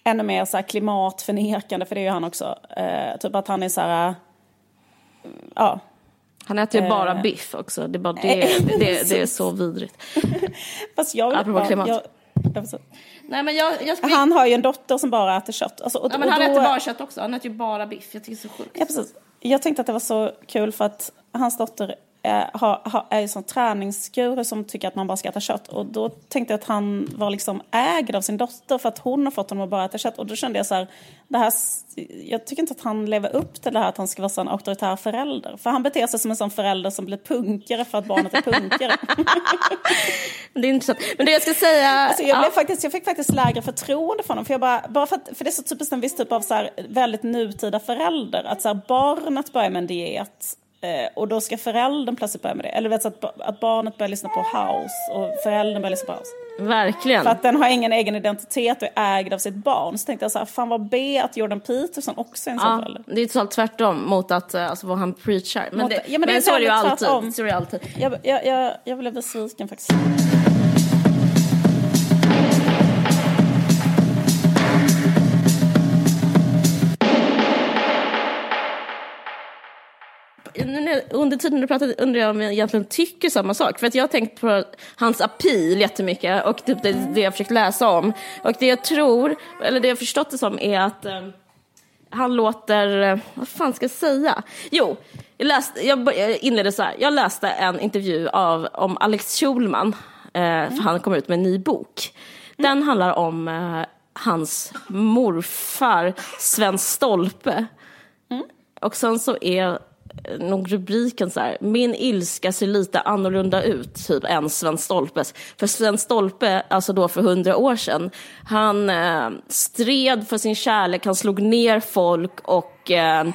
ännu mer så här klimatförnekande, för det är ju han också. Uh, typ att han är så här, uh, ja. Han äter ju bara biff också. Det är, bara det, det, det, det är så vidrigt. Fast jag Apropå klimat. Jag, Nej, men jag, jag skulle... han har ju en dotter som bara äter kött. Alltså, och, ja, men han då, äter bara kött också. Han äter ju bara biff. Jag tycker det är så sjukt. Ja, precis. Jag tänkte att det var så kul för att hans dotter är, har, har, är en sån träningsguru som tycker att man bara ska äta kött. Och då tänkte jag att han var liksom ägd av sin dotter för att hon har fått honom att bara äta kött. Och då kände jag så här, det här, jag tycker inte att han lever upp till det här att han ska vara en auktoritär förälder. För han beter sig som en sån förälder som blir punkare för att barnet är punkare. det är intressant. Men det jag ska säga... Alltså jag, blev ja. faktiskt, jag fick faktiskt lägre förtroende för honom. För, jag bara, bara för, att, för det är så typiskt en viss typ av så här, väldigt nutida förälder. Att så här, barnet börjar med en diet Eh, och då ska föräldern plötsligt börja med det. Eller vet, så att, att barnet börjar lyssna på house och föräldern börjar lyssna på house. Verkligen. För att den har ingen egen identitet och är ägd av sitt barn. Så tänkte jag så här, fan vad B att Jordan Peterson också är en sån ja, förälder. Det är totalt tvärtom mot att, eh, alltså, vad han preachar. Men, mot, det, ja, men, det men så är det ju alltid. Tvärtom. Så är det alltid. Jag, jag, jag, jag blev besviken faktiskt. Under tiden du pratade undrar jag om jag egentligen tycker samma sak. För att jag har tänkt på hans appeal jättemycket och typ det, det jag försökt läsa om. Och det jag tror, eller det jag förstått det som är att eh, han låter, eh, vad fan ska jag säga? Jo, jag, läste, jag inledde så här, jag läste en intervju av, om Alex Schulman, eh, mm. för han kom ut med en ny bok. Den mm. handlar om eh, hans morfar Sven Stolpe. Mm. Och sen så är nog rubriken så här, min ilska ser lite annorlunda ut, typ än Sven Stolpes. För Sven Stolpe, alltså då för hundra år sedan, han eh, stred för sin kärlek, han slog ner folk och eh,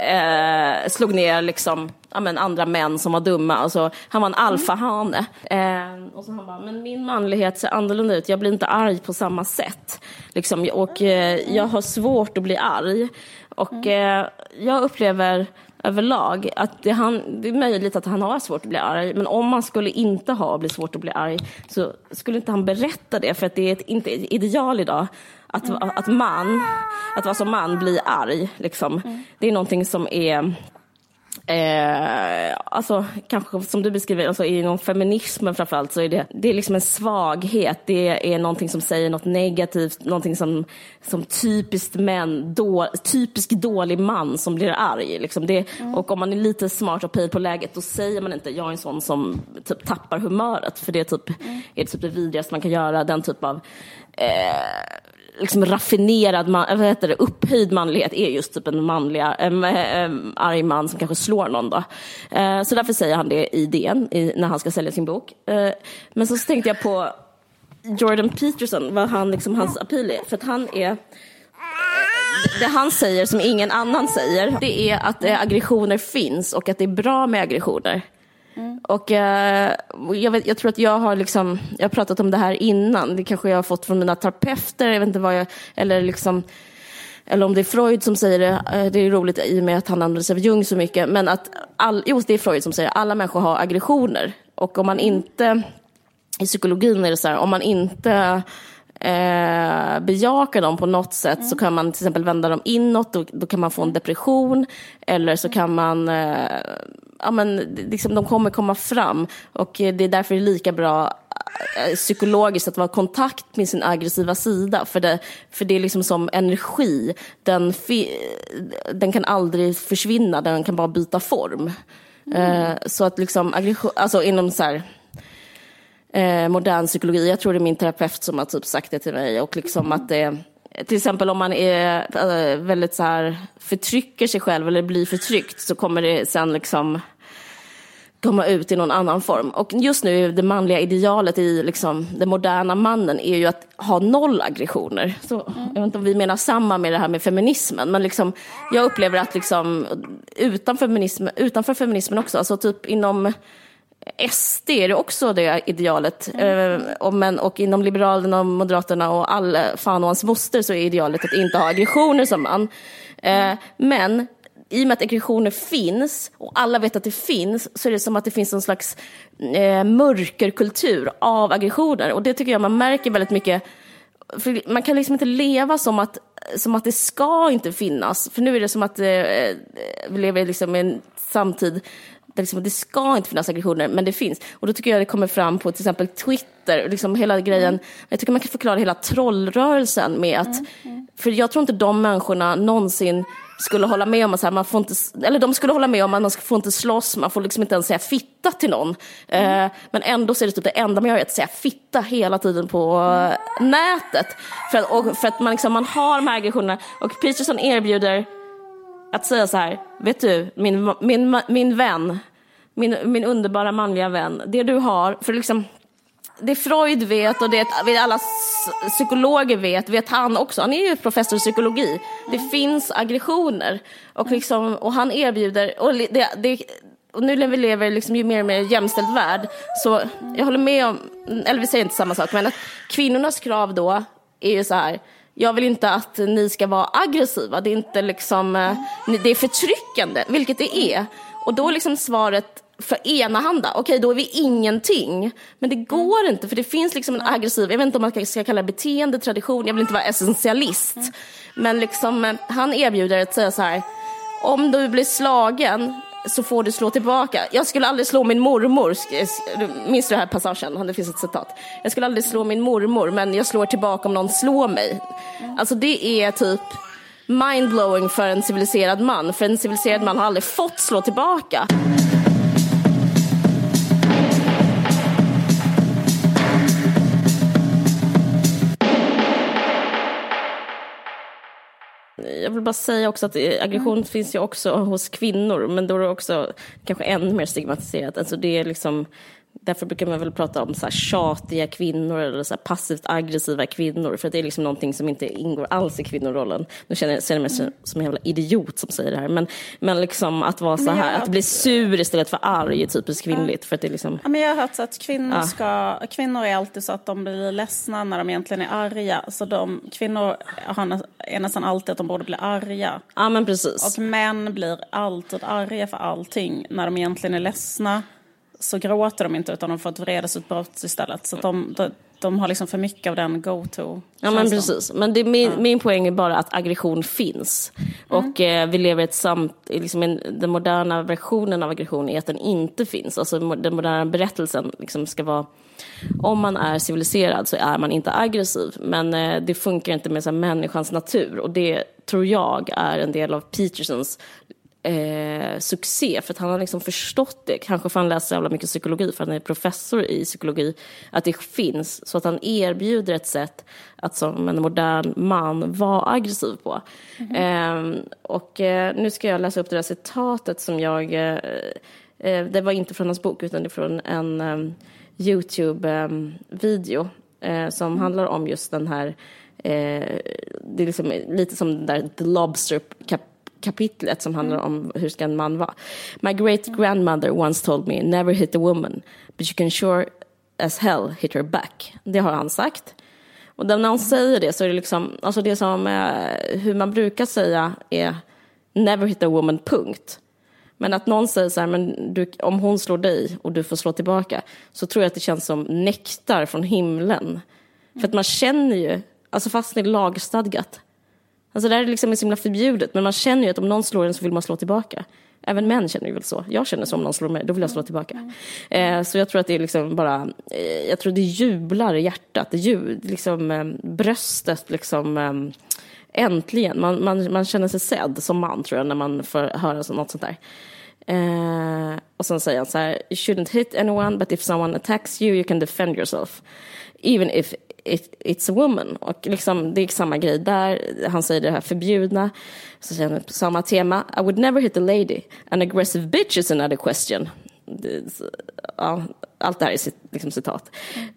eh, slog ner liksom, ja, men andra män som var dumma. Alltså, han var en alfahane. Eh, och så han bara, men min manlighet ser annorlunda ut, jag blir inte arg på samma sätt. Liksom, och eh, jag har svårt att bli arg. Och eh, jag upplever överlag. Att det, han, det är möjligt att han har svårt att bli arg, men om man skulle inte ha blivit svårt att bli arg så skulle inte han berätta det, för att det är ett, inte ett ideal idag att, att man, att vara som man blir arg. Liksom. Mm. Det är någonting som är Eh, alltså kanske som du beskriver, alltså inom feminismen framförallt så är det, det är liksom en svaghet. Det är någonting som säger något negativt, någonting som, som typiskt män, då, typisk dålig man som blir arg. Liksom det, mm. Och om man är lite smart och pejl på läget då säger man inte jag är en sån som typ tappar humöret. För det är typ, mm. är typ det vidrigaste man kan göra, den typ av eh, liksom raffinerad, man, vad heter det, upphöjd manlighet är just typ en manliga, eh, eh, arg man som kanske slår någon. Då. Eh, så därför säger han det i DN i, när han ska sälja sin bok. Men så, så tänkte jag på Jordan Peterson, vad han, liksom, hans appeal är. För att han är det han säger som ingen annan säger, det är att aggressioner finns och att det är bra med aggressioner. Mm. Och eh, jag, vet, jag, tror att jag har, liksom, jag har pratat om det här innan. Det kanske jag har fått från mina terapeuter, jag vet inte vad jag, eller liksom, eller om det är Freud som säger det, eh, det är roligt i och med att han använder sig av Jung så mycket, men att, all, jo det är Freud som säger att alla människor har aggressioner. Och om man inte, i psykologin är det så här, om man inte eh, bejakar dem på något sätt mm. så kan man till exempel vända dem inåt, då, då kan man få en depression. Eller så kan man, eh, ja men liksom, de kommer komma fram. Och det är därför det är lika bra eh, psykologiskt att vara i kontakt med sin aggressiva sida. För det, för det är liksom som energi. Den, den kan aldrig försvinna, den kan bara byta form. Mm. Eh, så att liksom aggression, alltså inom så här, eh, modern psykologi. Jag tror det är min terapeut som har typ sagt det till mig. Och liksom att det, till exempel om man är väldigt så här, förtrycker sig själv eller blir förtryckt så kommer det sen liksom komma ut i någon annan form. Och just nu, är det manliga idealet i liksom, den moderna mannen är ju att ha noll aggressioner. Så, mm. Jag vet inte om vi menar samma med det här med feminismen, men liksom, jag upplever att liksom, utan feminism, utanför feminismen också, alltså typ inom SD är det också det idealet. Mm. Eh, och, men, och inom Liberalerna och Moderaterna och all fan och hans moster så är idealet att inte ha aggressioner som man. Eh, men i och med att aggressioner finns och alla vet att det finns så är det som att det finns en slags eh, mörkerkultur av aggressioner. Och det tycker jag man märker väldigt mycket. För man kan liksom inte leva som att, som att det ska inte finnas. För nu är det som att eh, vi lever liksom i en samtid där liksom, det ska inte finnas aggressioner, men det finns. Och då tycker jag det kommer fram på till exempel Twitter, liksom hela grejen. Jag tycker man kan förklara hela trollrörelsen med att, mm, mm. för jag tror inte de människorna någonsin skulle hålla med om att så här, man får inte, eller de skulle hålla med om att man får inte slåss, man får liksom inte ens säga fitta till någon. Mm. Eh, men ändå så är det typ det enda man gör är att säga fitta hela tiden på mm. nätet. För att, och, för att man, liksom, man har de här aggressionerna och Peterson erbjuder att säga så här, vet du, min, min, min vän, min, min underbara manliga vän, det du har, för liksom det Freud vet och det alla psykologer vet, vet han också. Han är ju professor i psykologi. Det mm. finns aggressioner. Och, liksom, och han erbjuder, och, det, det, och nu när vi lever liksom ju mer och mer jämställd värld, så jag håller med om, eller vi säger inte samma sak, men att kvinnornas krav då är ju så här, jag vill inte att ni ska vara aggressiva, det är inte liksom, eh, det är förtryckande, vilket det är. Och då liksom svaret för enahanda, okej okay, då är vi ingenting. Men det går mm. inte för det finns liksom en aggressiv, jag vet inte om man ska kalla det beteende, tradition, jag vill inte vara essentialist. Mm. Men liksom, eh, han erbjuder att säga så här, om du blir slagen så får du slå tillbaka. Jag skulle aldrig slå min mormor. Minns du den här passagen? Det finns ett citat. Jag skulle aldrig slå min mormor, men jag slår tillbaka om någon slår mig. Alltså det är typ mindblowing för en civiliserad man. För en civiliserad man har aldrig fått slå tillbaka. Jag vill bara säga också att aggression mm. finns ju också hos kvinnor, men då är det också kanske ännu mer stigmatiserat. Alltså det är liksom Därför brukar man väl prata om så här tjatiga kvinnor eller så passivt aggressiva kvinnor. För det är liksom någonting som inte ingår alls i kvinnorollen. Nu känner jag, känner mig som, en jävla idiot som säger det här. Men, men liksom att vara så här, att bli sur istället för arg är typiskt kvinnligt. För det är liksom, ja, men jag har hört att kvinnor, ska, kvinnor är alltid så att de blir ledsna när de egentligen är arga. Så de, kvinnor har, är nästan alltid att de borde bli arga. Ja men precis. Och män blir alltid arga för allting när de egentligen är ledsna så gråter de inte utan de får ett vredesutbrott istället. Så de, de, de, har liksom för mycket av den go-to. Ja men precis. Men det, min, ja. min poäng är bara att aggression finns. Mm. Och eh, vi lever i ett samt, liksom en, den moderna versionen av aggression är att den inte finns. Alltså den moderna berättelsen liksom ska vara om man är civiliserad så är man inte aggressiv. Men eh, det funkar inte med så här, människans natur. Och det tror jag är en del av Petersons eh, succé för att han har liksom förstått det, kanske för han läser så jävla mycket psykologi, för han är professor i psykologi, att det finns, så att han erbjuder ett sätt att som en modern man vara aggressiv på. Mm. Eh, och eh, nu ska jag läsa upp det där citatet som jag, eh, eh, det var inte från hans bok utan det är från en um, YouTube-video um, som mm. handlar om just den här Eh, det är liksom lite som den där The Lobster kapitlet som handlar mm. om hur ska en man vara. My great grandmother once told me never hit a woman but you can sure as hell hit her back. Det har han sagt. Och när han säger det så är det liksom, alltså det som eh, hur man brukar säga är never hit a woman, punkt. Men att någon säger så här, men du, om hon slår dig och du får slå tillbaka, så tror jag att det känns som nektar från himlen. För att man känner ju, alltså fast det är lagstadgat, Alltså det här är liksom så himla förbjudet, men man känner ju att om någon slår en så vill man slå tillbaka. Även män känner ju väl så. Jag känner så om någon slår mig, då vill jag slå tillbaka. Eh, så jag tror att det är liksom bara, eh, jag tror det jublar i hjärtat, det jub, liksom eh, bröstet liksom eh, Äntligen, man, man, man känner sig sedd som man tror jag när man får höra något sånt där. Eh, och sen säger han så här, you shouldn't hit anyone but if someone attacks you you can defend yourself. Even if it, it's a woman. Och liksom, det är samma grej där. Han säger det här förbjudna. Så säger han på samma tema. I would never hit a lady. An aggressive bitch is another question. ja, allt det här är liksom citat.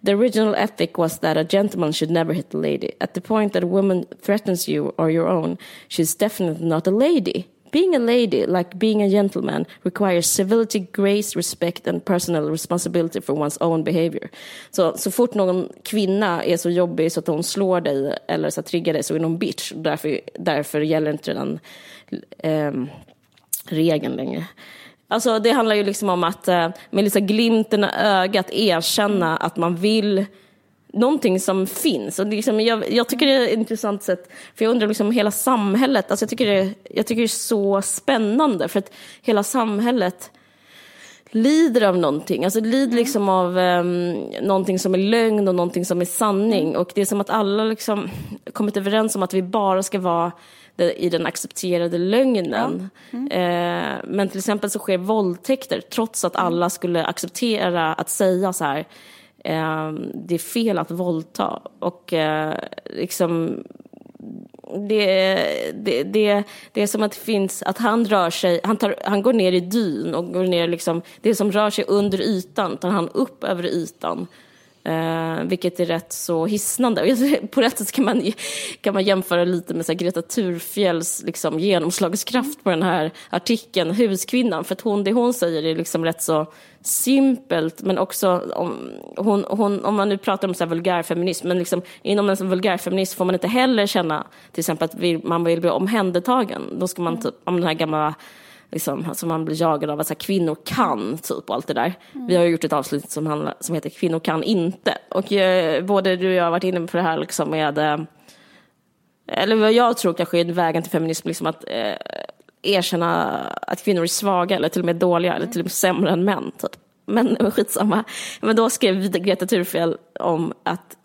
The original ethic was that a gentleman should never hit a lady. At the point that a woman threatens you or your own, she's definitely not a lady. Being a lady, like being a gentleman, requires civility, grace, respect and personal responsibility for one's own behavior. Så, så fort någon kvinna är så jobbig så att hon slår dig eller så triggar dig så är hon bitch. Därför, därför gäller inte den um, regeln längre. Alltså det handlar ju liksom om att eh, med liksom glimten i ögat erkänna att man vill någonting som finns. Och liksom, jag, jag, tycker det är ett intressant sätt, för jag undrar liksom hela samhället, alltså jag, tycker det, jag tycker det är så spännande för att hela samhället lider av någonting, alltså lider mm. liksom av um, någonting som är lögn och någonting som är sanning. Mm. Och det är som att alla liksom kommit överens om att vi bara ska vara i den accepterade lögnen. Ja. Mm. Eh, men till exempel så sker våldtäkter trots att alla skulle acceptera att säga så här Ehm, det är fel att våldta. Och eh, liksom det, det, det, det är som att det finns, att han rör sig, han, tar, han går ner i dyn och går ner liksom, det som rör sig under ytan tar han upp över ytan. Eh, vilket är rätt så hisnande. På rätt sätt kan man, kan man jämföra lite med så Greta Thurfjells liksom, genomslagskraft på den här artikeln, Huskvinnan. För att hon, det hon säger är liksom rätt så simpelt, men också om, hon, hon, om man nu pratar om så här vulgärfeminism, men liksom, inom en vulgärfeminism får man inte heller känna till exempel att man vill bli omhändertagen. Då ska man mm. typ, om den här gamla liksom, alltså man blir jagad av att så här, kvinnor kan, typ, och allt det där. Mm. Vi har gjort ett avsnitt som, handlar, som heter Kvinnor kan inte. Och eh, både du och jag har varit inne på det här liksom, med, eh, eller vad jag tror kanske är vägen till feminism, liksom att eh, erkänna att kvinnor är svaga eller till och med dåliga eller till och med sämre än män. Typ. Men skitsamma. Men då skrev Greta Thurfjell om att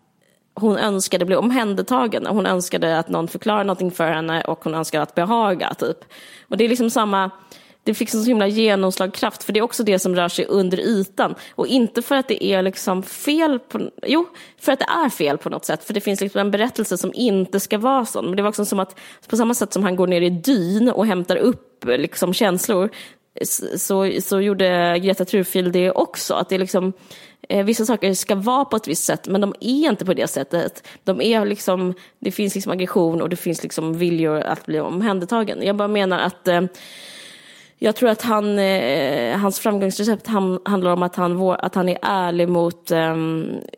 hon önskade bli omhändertagen. Hon önskade att någon förklarade någonting för henne och hon önskade att behaga. Typ. Och det är liksom samma, det fick så himla genomslagkraft för det är också det som rör sig under ytan. Och inte för att det är liksom fel, på, jo, för att det är fel på något sätt. För det finns liksom en berättelse som inte ska vara sån. Men det var också som att på samma sätt som han går ner i dyn och hämtar upp liksom känslor så, så gjorde Greta Thurfield det också. Att det liksom, eh, vissa saker ska vara på ett visst sätt, men de är inte på det sättet. De är liksom, det finns liksom aggression och det finns liksom viljor att bli omhändertagen. Jag bara menar att eh, jag tror att han, eh, hans framgångsrecept han, handlar om att han, att han är ärlig mot, eh,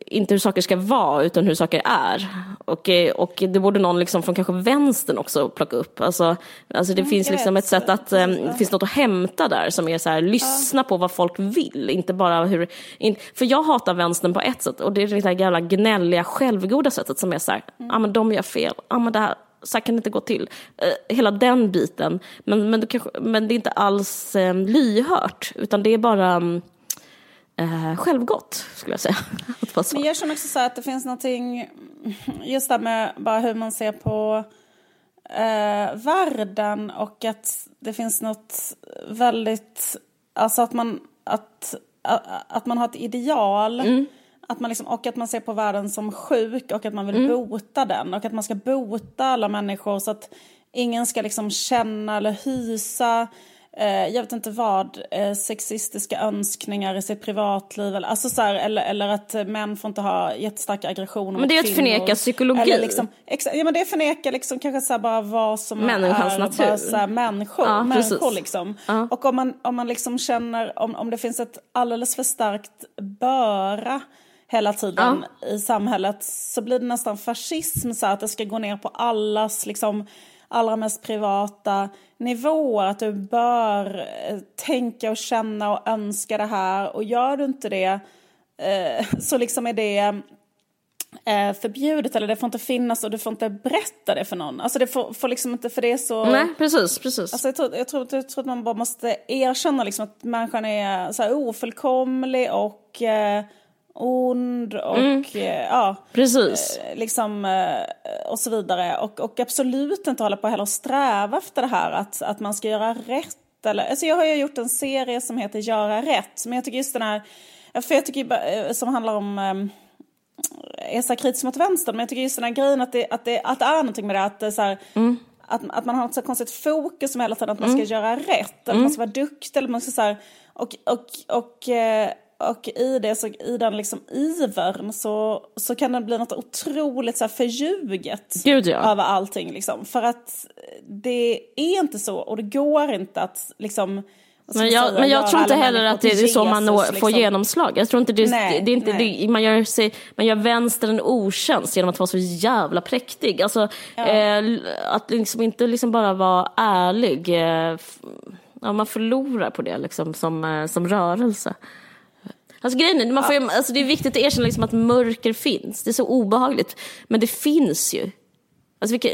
inte hur saker ska vara, utan hur saker är. Och, eh, och det borde någon liksom från kanske vänstern också plocka upp. Alltså, alltså det mm, finns liksom ett sätt att, eh, det finns något att hämta där som är så här, lyssna på vad folk vill, inte bara hur, in, för jag hatar vänstern på ett sätt och det är det där jävla gnälliga självgoda sättet som är så här, ja mm. ah, men de gör fel, ja ah, men det här, så här kan det inte gå till. Eh, hela den biten. Men, men, kanske, men det är inte alls eh, lyhört, utan det är bara mm, eh, självgott, skulle jag säga. men jag känner också så att det finns någonting, just det med bara hur man ser på eh, världen och att det finns något väldigt, alltså att man, att, att man har ett ideal. Mm att man liksom, och att man ser på världen som sjuk och att man vill mm. bota den. Och att man ska bota alla människor så att ingen ska liksom känna eller hysa eh, jag vet inte vad, eh, sexistiska önskningar i sitt privatliv. Eller, alltså så här, eller, eller att män får inte ha jättestarka aggressioner Men det är att förneka psykologi. Eller liksom, ja men det är förneka liksom, kanske så bara vad som Människans är natur. Bara, så här, människor. Ja, människor liksom. Ja. Och om man, om man liksom känner, om, om det finns ett alldeles för starkt böra hela tiden ja. i samhället så blir det nästan fascism så att det ska gå ner på allas liksom allra mest privata nivåer. Att du bör eh, tänka och känna och önska det här och gör du inte det eh, så liksom är det eh, förbjudet eller det får inte finnas och du får inte berätta det för någon. Alltså det får, får liksom inte, för det är så... Nej, precis, precis. Alltså jag, tror, jag, tror, jag tror att man bara måste erkänna liksom att människan är så här ofullkomlig och eh, ond och mm. Eh, ja, Precis. Eh, liksom eh, och så vidare. Och, och absolut inte hålla på heller och sträva efter det här att, att man ska göra rätt. Eller, alltså jag har ju gjort en serie som heter Göra rätt, men jag tycker just den här, för jag tycker som handlar om är så kritisk mot vänstern, men jag tycker just den här grejen att det, att det, att det är någonting med det, att det är så här, mm. att, att man har ett så konstigt fokus som hela tiden att man ska mm. göra rätt, eller mm. man ska vara duktig, eller man ska så här, och, och, och och i, det, så, i den liksom ivern så, så kan det bli något otroligt så här förljuget Gud, ja. över allting. Liksom. För att det är inte så och det går inte att liksom men jag, men jag tror inte heller att det är så man når, får liksom. genomslag. Jag tror inte det, nej, det är inte, det, man, gör sig, man gör vänster en otjänst genom att vara så jävla präktig. Alltså, ja. eh, att liksom inte liksom bara vara ärlig. Eh, ja, man förlorar på det liksom, som, eh, som rörelse. Alltså grejen är, man får, ja. alltså, det är viktigt att erkänna liksom, att mörker finns. Det är så obehagligt. Men det finns ju. Alltså vilka,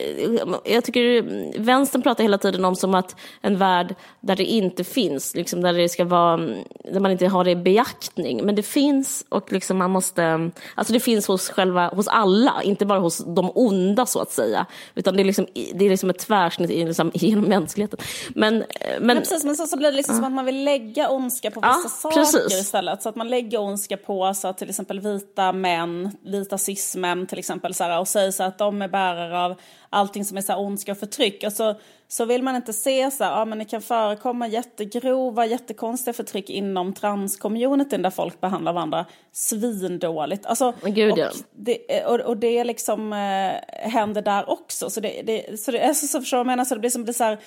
jag tycker vänstern pratar hela tiden om som att en värld där det inte finns, liksom där det ska vara, där man inte har det i beaktning. Men det finns och liksom man måste, alltså det finns hos själva, hos alla, inte bara hos de onda så att säga. Utan det är liksom, det är liksom ett tvärsnitt liksom, genom mänskligheten. Men, men, men precis, men så, så blir det liksom uh. som att man vill lägga ondska på vissa ja, saker precis. istället. Så att man lägger ondska på så att till exempel vita män, vita cis-män till exempel, så här, och säger så att de är bärare av allting som är så här ondska och förtryck. Alltså, så vill man inte se så här, ja men det kan förekomma jättegrova, jättekonstiga förtryck inom transcommunityn där folk behandlar varandra svindåligt. Alltså, Gud, ja. och, det, och, och det liksom eh, händer där också. Så det, det, så det är så, så förstår jag menar, så det blir som det så här,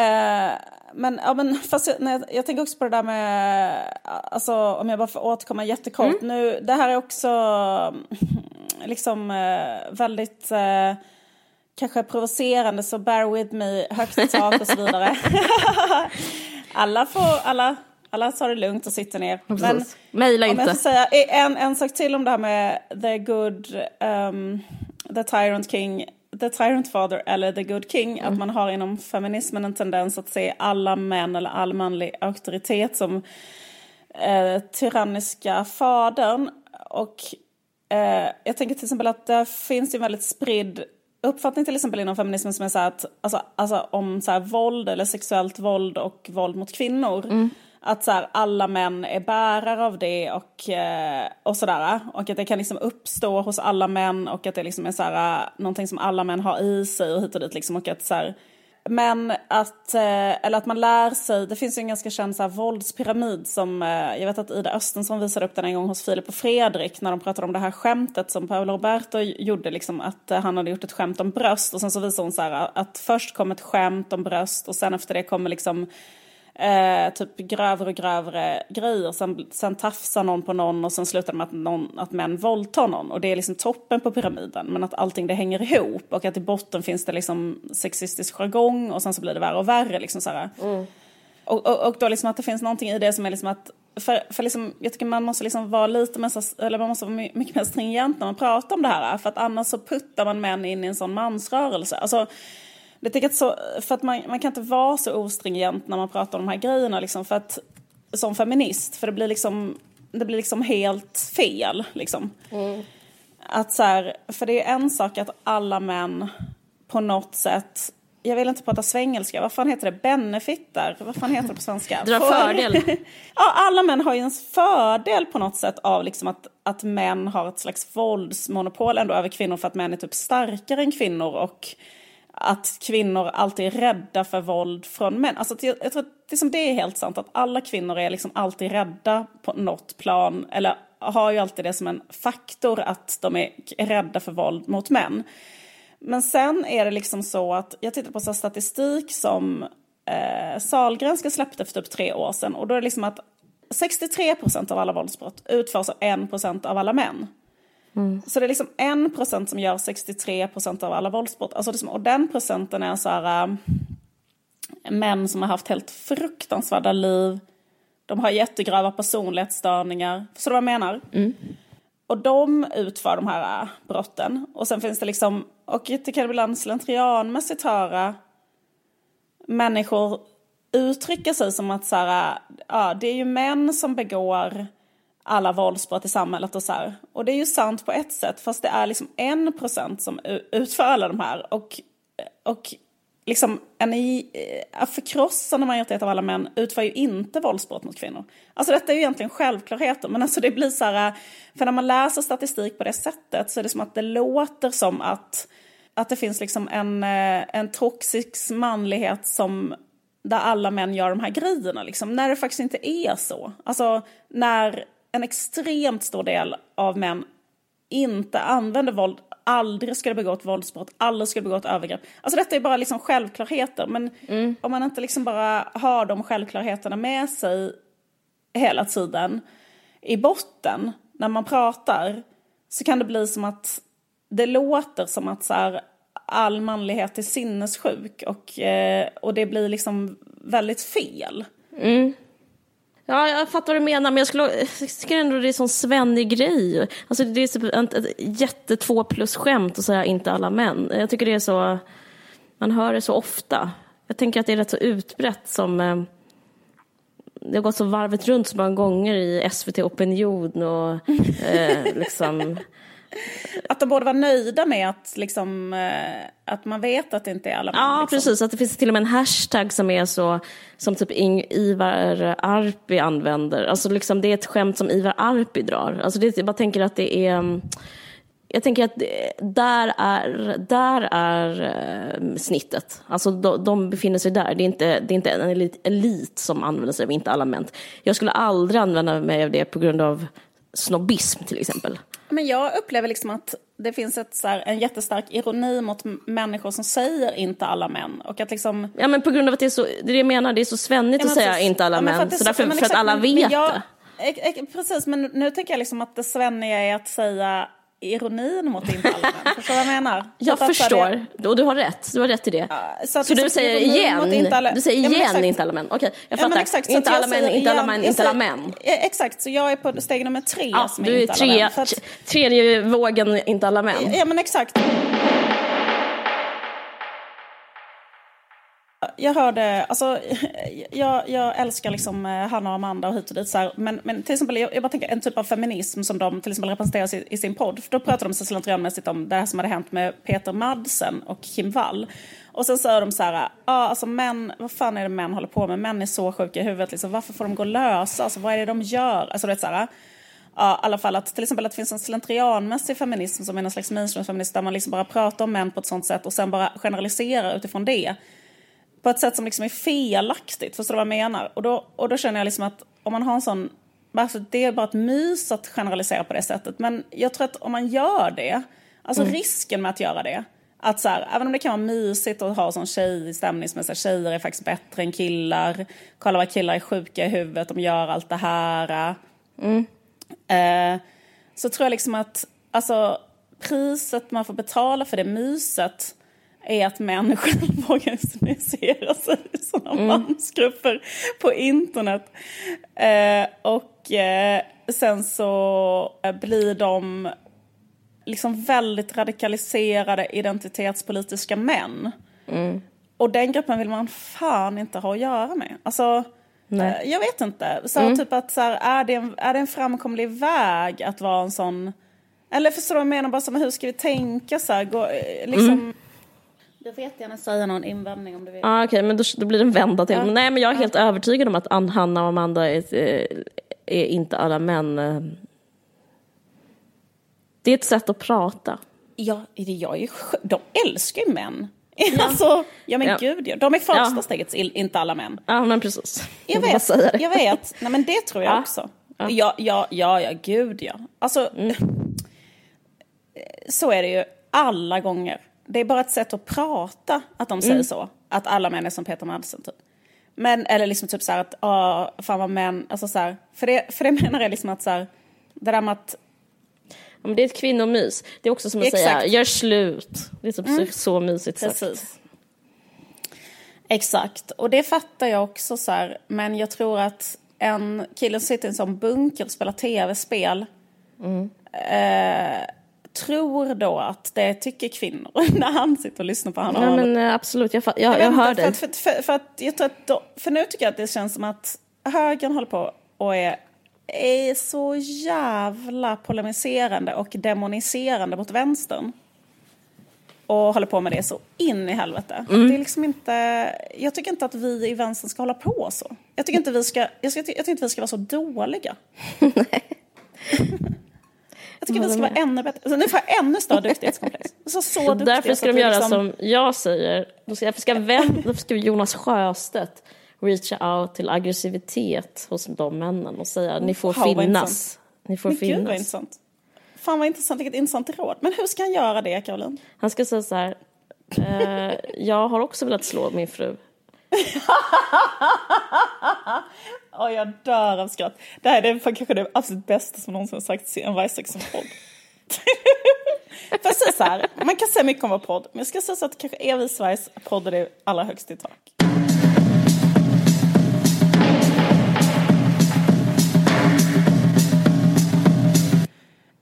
Eh, men, ja, men fast jag, nej, jag tänker också på det där med, alltså om jag bara får återkomma jättekort. Mm. Nu, det här är också liksom eh, väldigt eh, kanske provocerande så bear with me, högt i tak och så vidare. alla får, alla, alla tar det lugnt och sitter ner. Men Mejla inte. Jag säga, en, en sak till om det här med the good, um, the tyrant king the tyrant father eller the good king. Mm. Att man har inom feminismen en tendens att se alla män eller all manlig auktoritet som eh, tyranniska fadern. Och eh, jag tänker till exempel att det finns en väldigt spridd uppfattning till exempel inom feminismen som är så att, alltså, alltså om så här, våld eller sexuellt våld och våld mot kvinnor. Mm. Att så här, alla män är bärare av det och, eh, och sådär. Och att det kan liksom uppstå hos alla män och att det liksom är så här, någonting som alla män har i sig och hit och dit. Liksom, och att så här, men att, eh, eller att man lär sig, det finns ju en ganska känd så här, våldspyramid som, eh, jag vet att Ida Östensson visade upp den en gång hos Filip och Fredrik när de pratade om det här skämtet som Paolo Roberto gjorde, liksom att eh, han hade gjort ett skämt om bröst och sen så visade hon så här att först kom ett skämt om bröst och sen efter det kommer liksom Eh, typ grövre och grövre grejer. Sen, sen tafsar någon på någon och sen slutar det med att, någon, att män våldtar någon. Och det är liksom toppen på pyramiden. Men att allting det hänger ihop och att i botten finns det liksom sexistisk jargong och sen så blir det värre och värre. Liksom så mm. och, och, och, då liksom att det finns någonting i det som är liksom att för, för liksom, jag tycker man måste liksom vara lite mer, eller man måste vara mycket mer stringent när man pratar om det här. För att annars så puttar man män in i en sån mansrörelse. Alltså, det tycker att så, för att man, man kan inte vara så ostringent när man pratar om de här grejerna liksom, för att, som feminist. För det blir liksom, det blir liksom helt fel. Liksom. Mm. Att så här, för det är en sak att alla män på något sätt jag vill inte prata svengelska, vad fan heter det? Benefitar? Vad fan heter det på svenska? Dra fördel. ja, alla män har ju en fördel på något sätt av liksom att, att män har ett slags våldsmonopol ändå över kvinnor för att män är typ starkare än kvinnor och att kvinnor alltid är rädda för våld från män. Alltså, jag tror att det är helt sant att alla kvinnor är liksom alltid rädda på något plan. Eller har ju alltid det som en faktor att de är rädda för våld mot män. Men sen är det liksom så att jag tittar på så statistik som eh, Salgrenska släppte för typ tre år sedan. Och då är det liksom att 63 procent av alla våldsbrott utförs av 1 procent av alla män. Mm. Så det är liksom en procent som gör 63 procent av alla våldsbrott. Alltså liksom, och den procenten är så här äh, män som har haft helt fruktansvärda liv. De har jättegrava personlighetsstörningar. Förstår du vad jag menar? Mm. Och de utför de här äh, brotten. Och sen finns det liksom, och det kan ibland slentrianmässigt höra människor uttrycka sig som att så här, ja, det är ju män som begår alla våldsbrott i samhället och så här. Och det är ju sant på ett sätt, fast det är liksom en procent som utför alla de här. Och, och liksom en eh, förkrossande majoritet av alla män utför ju inte våldsbrott mot kvinnor. Alltså detta är ju egentligen självklarheter, men alltså det blir så här, eh, för när man läser statistik på det sättet så är det som att det låter som att, att det finns liksom en, eh, en toxisk manlighet som där alla män gör de här grejerna, liksom, när det faktiskt inte är så. Alltså när en extremt stor del av män inte använder våld, aldrig skulle begå ett våldsbrott, aldrig skulle begå ett övergrepp. Alltså detta är bara liksom självklarheter, men mm. om man inte liksom bara har de självklarheterna med sig hela tiden i botten när man pratar så kan det bli som att det låter som att så här, all manlighet är sinnessjuk och, eh, och det blir liksom väldigt fel. Mm. Ja, jag fattar vad du menar, men jag, skulle, jag tycker ändå det är en sån svennig grej. Alltså det är typ ett, ett jätte två plus-skämt att säga inte alla män. Jag tycker det är så, man hör det så ofta. Jag tänker att det är rätt så utbrett som eh, det har gått så varvet runt så många gånger i SVT Opinion och eh, liksom att de borde vara nöjda med att, liksom, eh, att man vet att det inte är alla män. Ja, liksom. precis. Att det finns till och med en hashtag som är så, som typ Ivar Arpi använder. Alltså liksom, det är ett skämt som Ivar Arpi drar. Alltså det, jag bara tänker att det är... Mm, jag tänker att där är, där är eh, snittet. Alltså de, de, befinner sig där. Det är inte, det är inte en elit, elit som använder sig av inte alla män. Jag skulle aldrig använda mig av det på grund av snobbism till exempel. Men jag upplever liksom att det finns ett, så här, en jättestark ironi mot människor som säger inte alla män. Och att liksom... Ja men på grund av att det är så, det är jag menar, det är så svennigt att säga inte alla ja, män. För, så, så därför, för att alla vet det. Precis, men nu tänker jag liksom att det svenniga är att säga ironin mot alla män. Förstår du vad jag menar? Jag så förstår, det... och du har rätt. Du har rätt i det. Ja, så, så du säger igen, alla... du säger igen ja, inte alla män. Okej, jag fattar. Ja, exakt, inte alla män, inte alla män, inte alla män. Exakt, så jag är på steg nummer tre ja, som är du är inte tre, alla män. Att... Tredje vågen, inte alla män. Ja men exakt. Jag hörde, alltså jag, jag älskar liksom eh, Hanna och Amanda och hit och dit så här, men, men till exempel jag, jag bara tänker en typ av feminism som de till exempel representerar i, i sin podd. För då pratar de så slentrianmässigt om det här som hade hänt med Peter Madsen och Kim Wall. Och sen säger de så här, ja ah, alltså män, vad fan är det män håller på med? Män är så sjuka i huvudet, liksom, varför får de gå lösa? Alltså vad är det de gör? Alltså det vet, så här, ja, i alla fall att till exempel att det finns en slentrianmässig feminism som är någon slags mainstream-feminism där man liksom bara pratar om män på ett sånt sätt och sen bara generaliserar utifrån det på ett sätt som liksom är felaktigt. Förstår du vad jag menar? Och då, och då känner jag liksom att om man har en sån... Alltså det är bara ett mys att generalisera på det sättet. Men jag tror att om man gör det, alltså mm. risken med att göra det, att så här, även om det kan vara mysigt att ha sån tjejstämning som är så här, tjejer är faktiskt bättre än killar, kolla vad killar är sjuka i huvudet, de gör allt det här. Mm. Eh, så tror jag liksom att alltså, priset man får betala för det myset är att människor vågar organisera sig i sådana mm. mansgrupper på internet. Eh, och eh, sen så blir de liksom väldigt radikaliserade identitetspolitiska män. Mm. Och den gruppen vill man fan inte ha att göra med. Alltså, eh, jag vet inte. Så mm. typ att så här, är, det en, är det en framkomlig väg att vara en sån... Eller förstår du vad jag menar? Bara så, hur ska vi tänka så här? Gå, eh, liksom, mm du får jättegärna säga någon invändning om du vill. Ah, Okej, okay, men då, då, blir det en vända till. Ja. Men, nej, men jag är helt ja. övertygad om att Hanna och Amanda är, eh, är inte alla män. Eh. Det är ett sätt att prata. Ja, jag är, de älskar ju män. Ja. Alltså, ja men ja. gud De är första ja. steget inte alla män. Ja men precis. Jag, vet, det. jag vet. Nej men det tror jag ja. också. Ja. ja, ja, ja, ja, gud ja. Alltså, mm. så är det ju alla gånger det är bara ett sätt att prata att de säger mm. så. Att alla män är som Peter Madsen typ. Men, eller liksom typ så här att, åh, fan vad män, alltså så här, för det, för det menar jag liksom att så här, det där med att Ja, men det är ett kvinnomys. Det är också som att Exakt. säga, gör slut. Det är typ mm. så mysigt Precis. sagt. Exakt, och det fattar jag också så här, men jag tror att en kille som sitter i en sån bunker och spelar tv-spel mm. eh, tror då att det tycker kvinnor när han sitter och lyssnar på honom. Ja, men eh, absolut, jag, jag, jag, jag hör dig. För, för, för, för, att jag tror att då, för nu tycker jag att det känns som att högern håller på och är, är så jävla polemiserande och demoniserande mot vänstern. Och håller på med det så in i helvete. Mm. Det är liksom inte, jag tycker inte att vi i vänstern ska hålla på så. Jag tycker inte vi ska, jag, ska, jag tycker inte vi ska vara så dåliga. Jag tycker vi ska vara ännu bättre. Alltså, nu får jag ännu större duktighetskomplex. Så, så duktiga, Därför ska de vi göra liksom- som jag säger. Då ska- Därför ska, vem, därför ska Jonas Sjöstedt reacha out till aggressivitet hos de männen och säga ni får finnas. Ni får Men gud vad finnas. intressant. Fan vad intressant, vilket intressant råd. Men hur ska han göra det, Caroline? Han ska säga så här. Eh, jag har också velat slå min fru. oh, jag dör av skratt. Det här är kanske det absolut bästa som någonsin sagts i en Vargsexen-podd. Fast så här, man kan säga mycket om vår podd, men jag ska säga så att kanske är vi Sveriges podd är det allra högst i tak.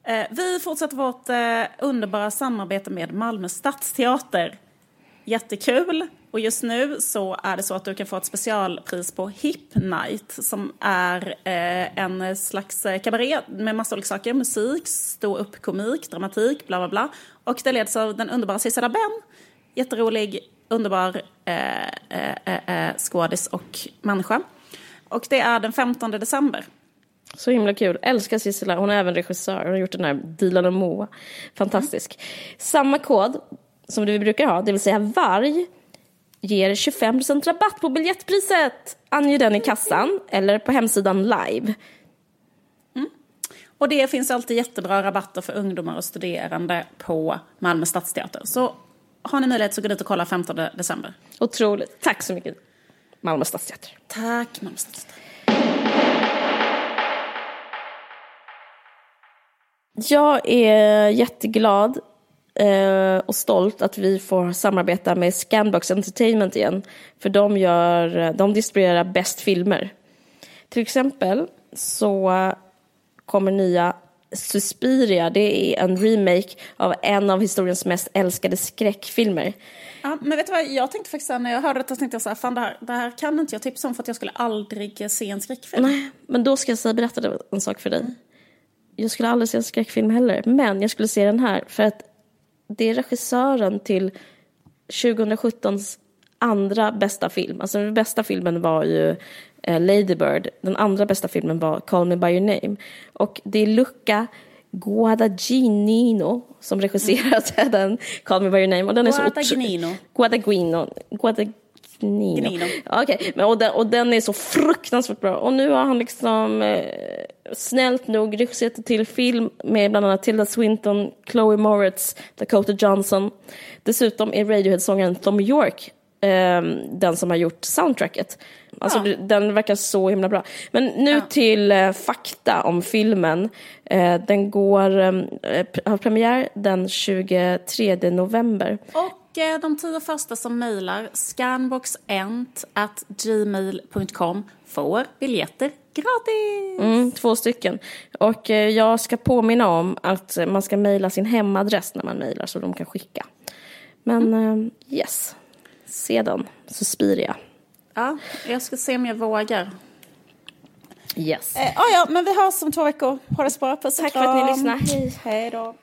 Eh, vi fortsätter vårt eh, underbara samarbete med Malmö Stadsteater. Jättekul! Och just nu så är det så att du kan få ett specialpris på Hip Night som är eh, en slags eh, kabaré med massa olika saker. Musik, stå upp komik, dramatik, bla bla bla. Och det leds av den underbara Cissi Ben. Jätterolig, underbar eh, eh, eh, eh, skådis och människa. Och det är den 15 december. Så himla kul. Älskar Sissela. Hon är även regissör. Hon har gjort den här Dilan och Moa. Fantastisk. Samma kod som vi brukar ha, det vill säga varg, ger 25% rabatt på biljettpriset. Ange den i kassan eller på hemsidan live. Och det finns alltid jättebra rabatter för ungdomar och studerande på Malmö Stadsteater. Så har ni möjlighet så gå dit och kolla 15 december. Otroligt. Tack så mycket, Malmö Stadsteater. Tack Malmö Stadsteater. Jag är jätteglad eh, och stolt att vi får samarbeta med Scanbox Entertainment igen. För de, gör, de distribuerar bäst filmer. Till exempel så kommer nya Suspiria. Det är en remake av en av historiens mest älskade skräckfilmer. Ja, men vet du vad, jag tänkte faktiskt när jag hörde detta tänkte jag så här, fan det här, det här kan inte jag tipsa om för att jag skulle aldrig se en skräckfilm. Nej, men då ska jag säga, berätta en sak för dig. Jag skulle aldrig se en skräckfilm heller, men jag skulle se den här för att det är regissören till 2017s andra bästa film. Alltså den bästa filmen var ju eh, Lady Bird. Den andra bästa filmen var Call Me By Your Name. Och det är Luca Guadagnino som regisserat den Call Me By Your Name. Och den är så Guadagnino. Guadagnino. Guadagnino. Gnino. Ja, Okej, men och den, och den är så fruktansvärt bra. Och nu har han liksom eh, snällt nog regisserat till film med bland annat Tilda Swinton, Chloe Moretz, Dakota Johnson. Dessutom är Radiohead-sångaren Tom York eh, den som har gjort soundtracket. Alltså Ja. den verkar så himla bra. Men nu till eh, fakta om filmen. Eh, den går, eh, har premiär den 23 november. Och de tio första som mejlar scanboxent at gmail.com får biljetter gratis. Mm, två stycken. Och eh, jag ska påminna om att man ska mejla sin hemadress när man mejlar så de kan skicka. Men eh, yes, sedan Suspiria. Ja, jag ska se om jag vågar. Yes. Eh, ah, ja, men vi hörs om två veckor. Ha det så bra. Puss och Tack för att ni lyssnade. Hej. Hej då.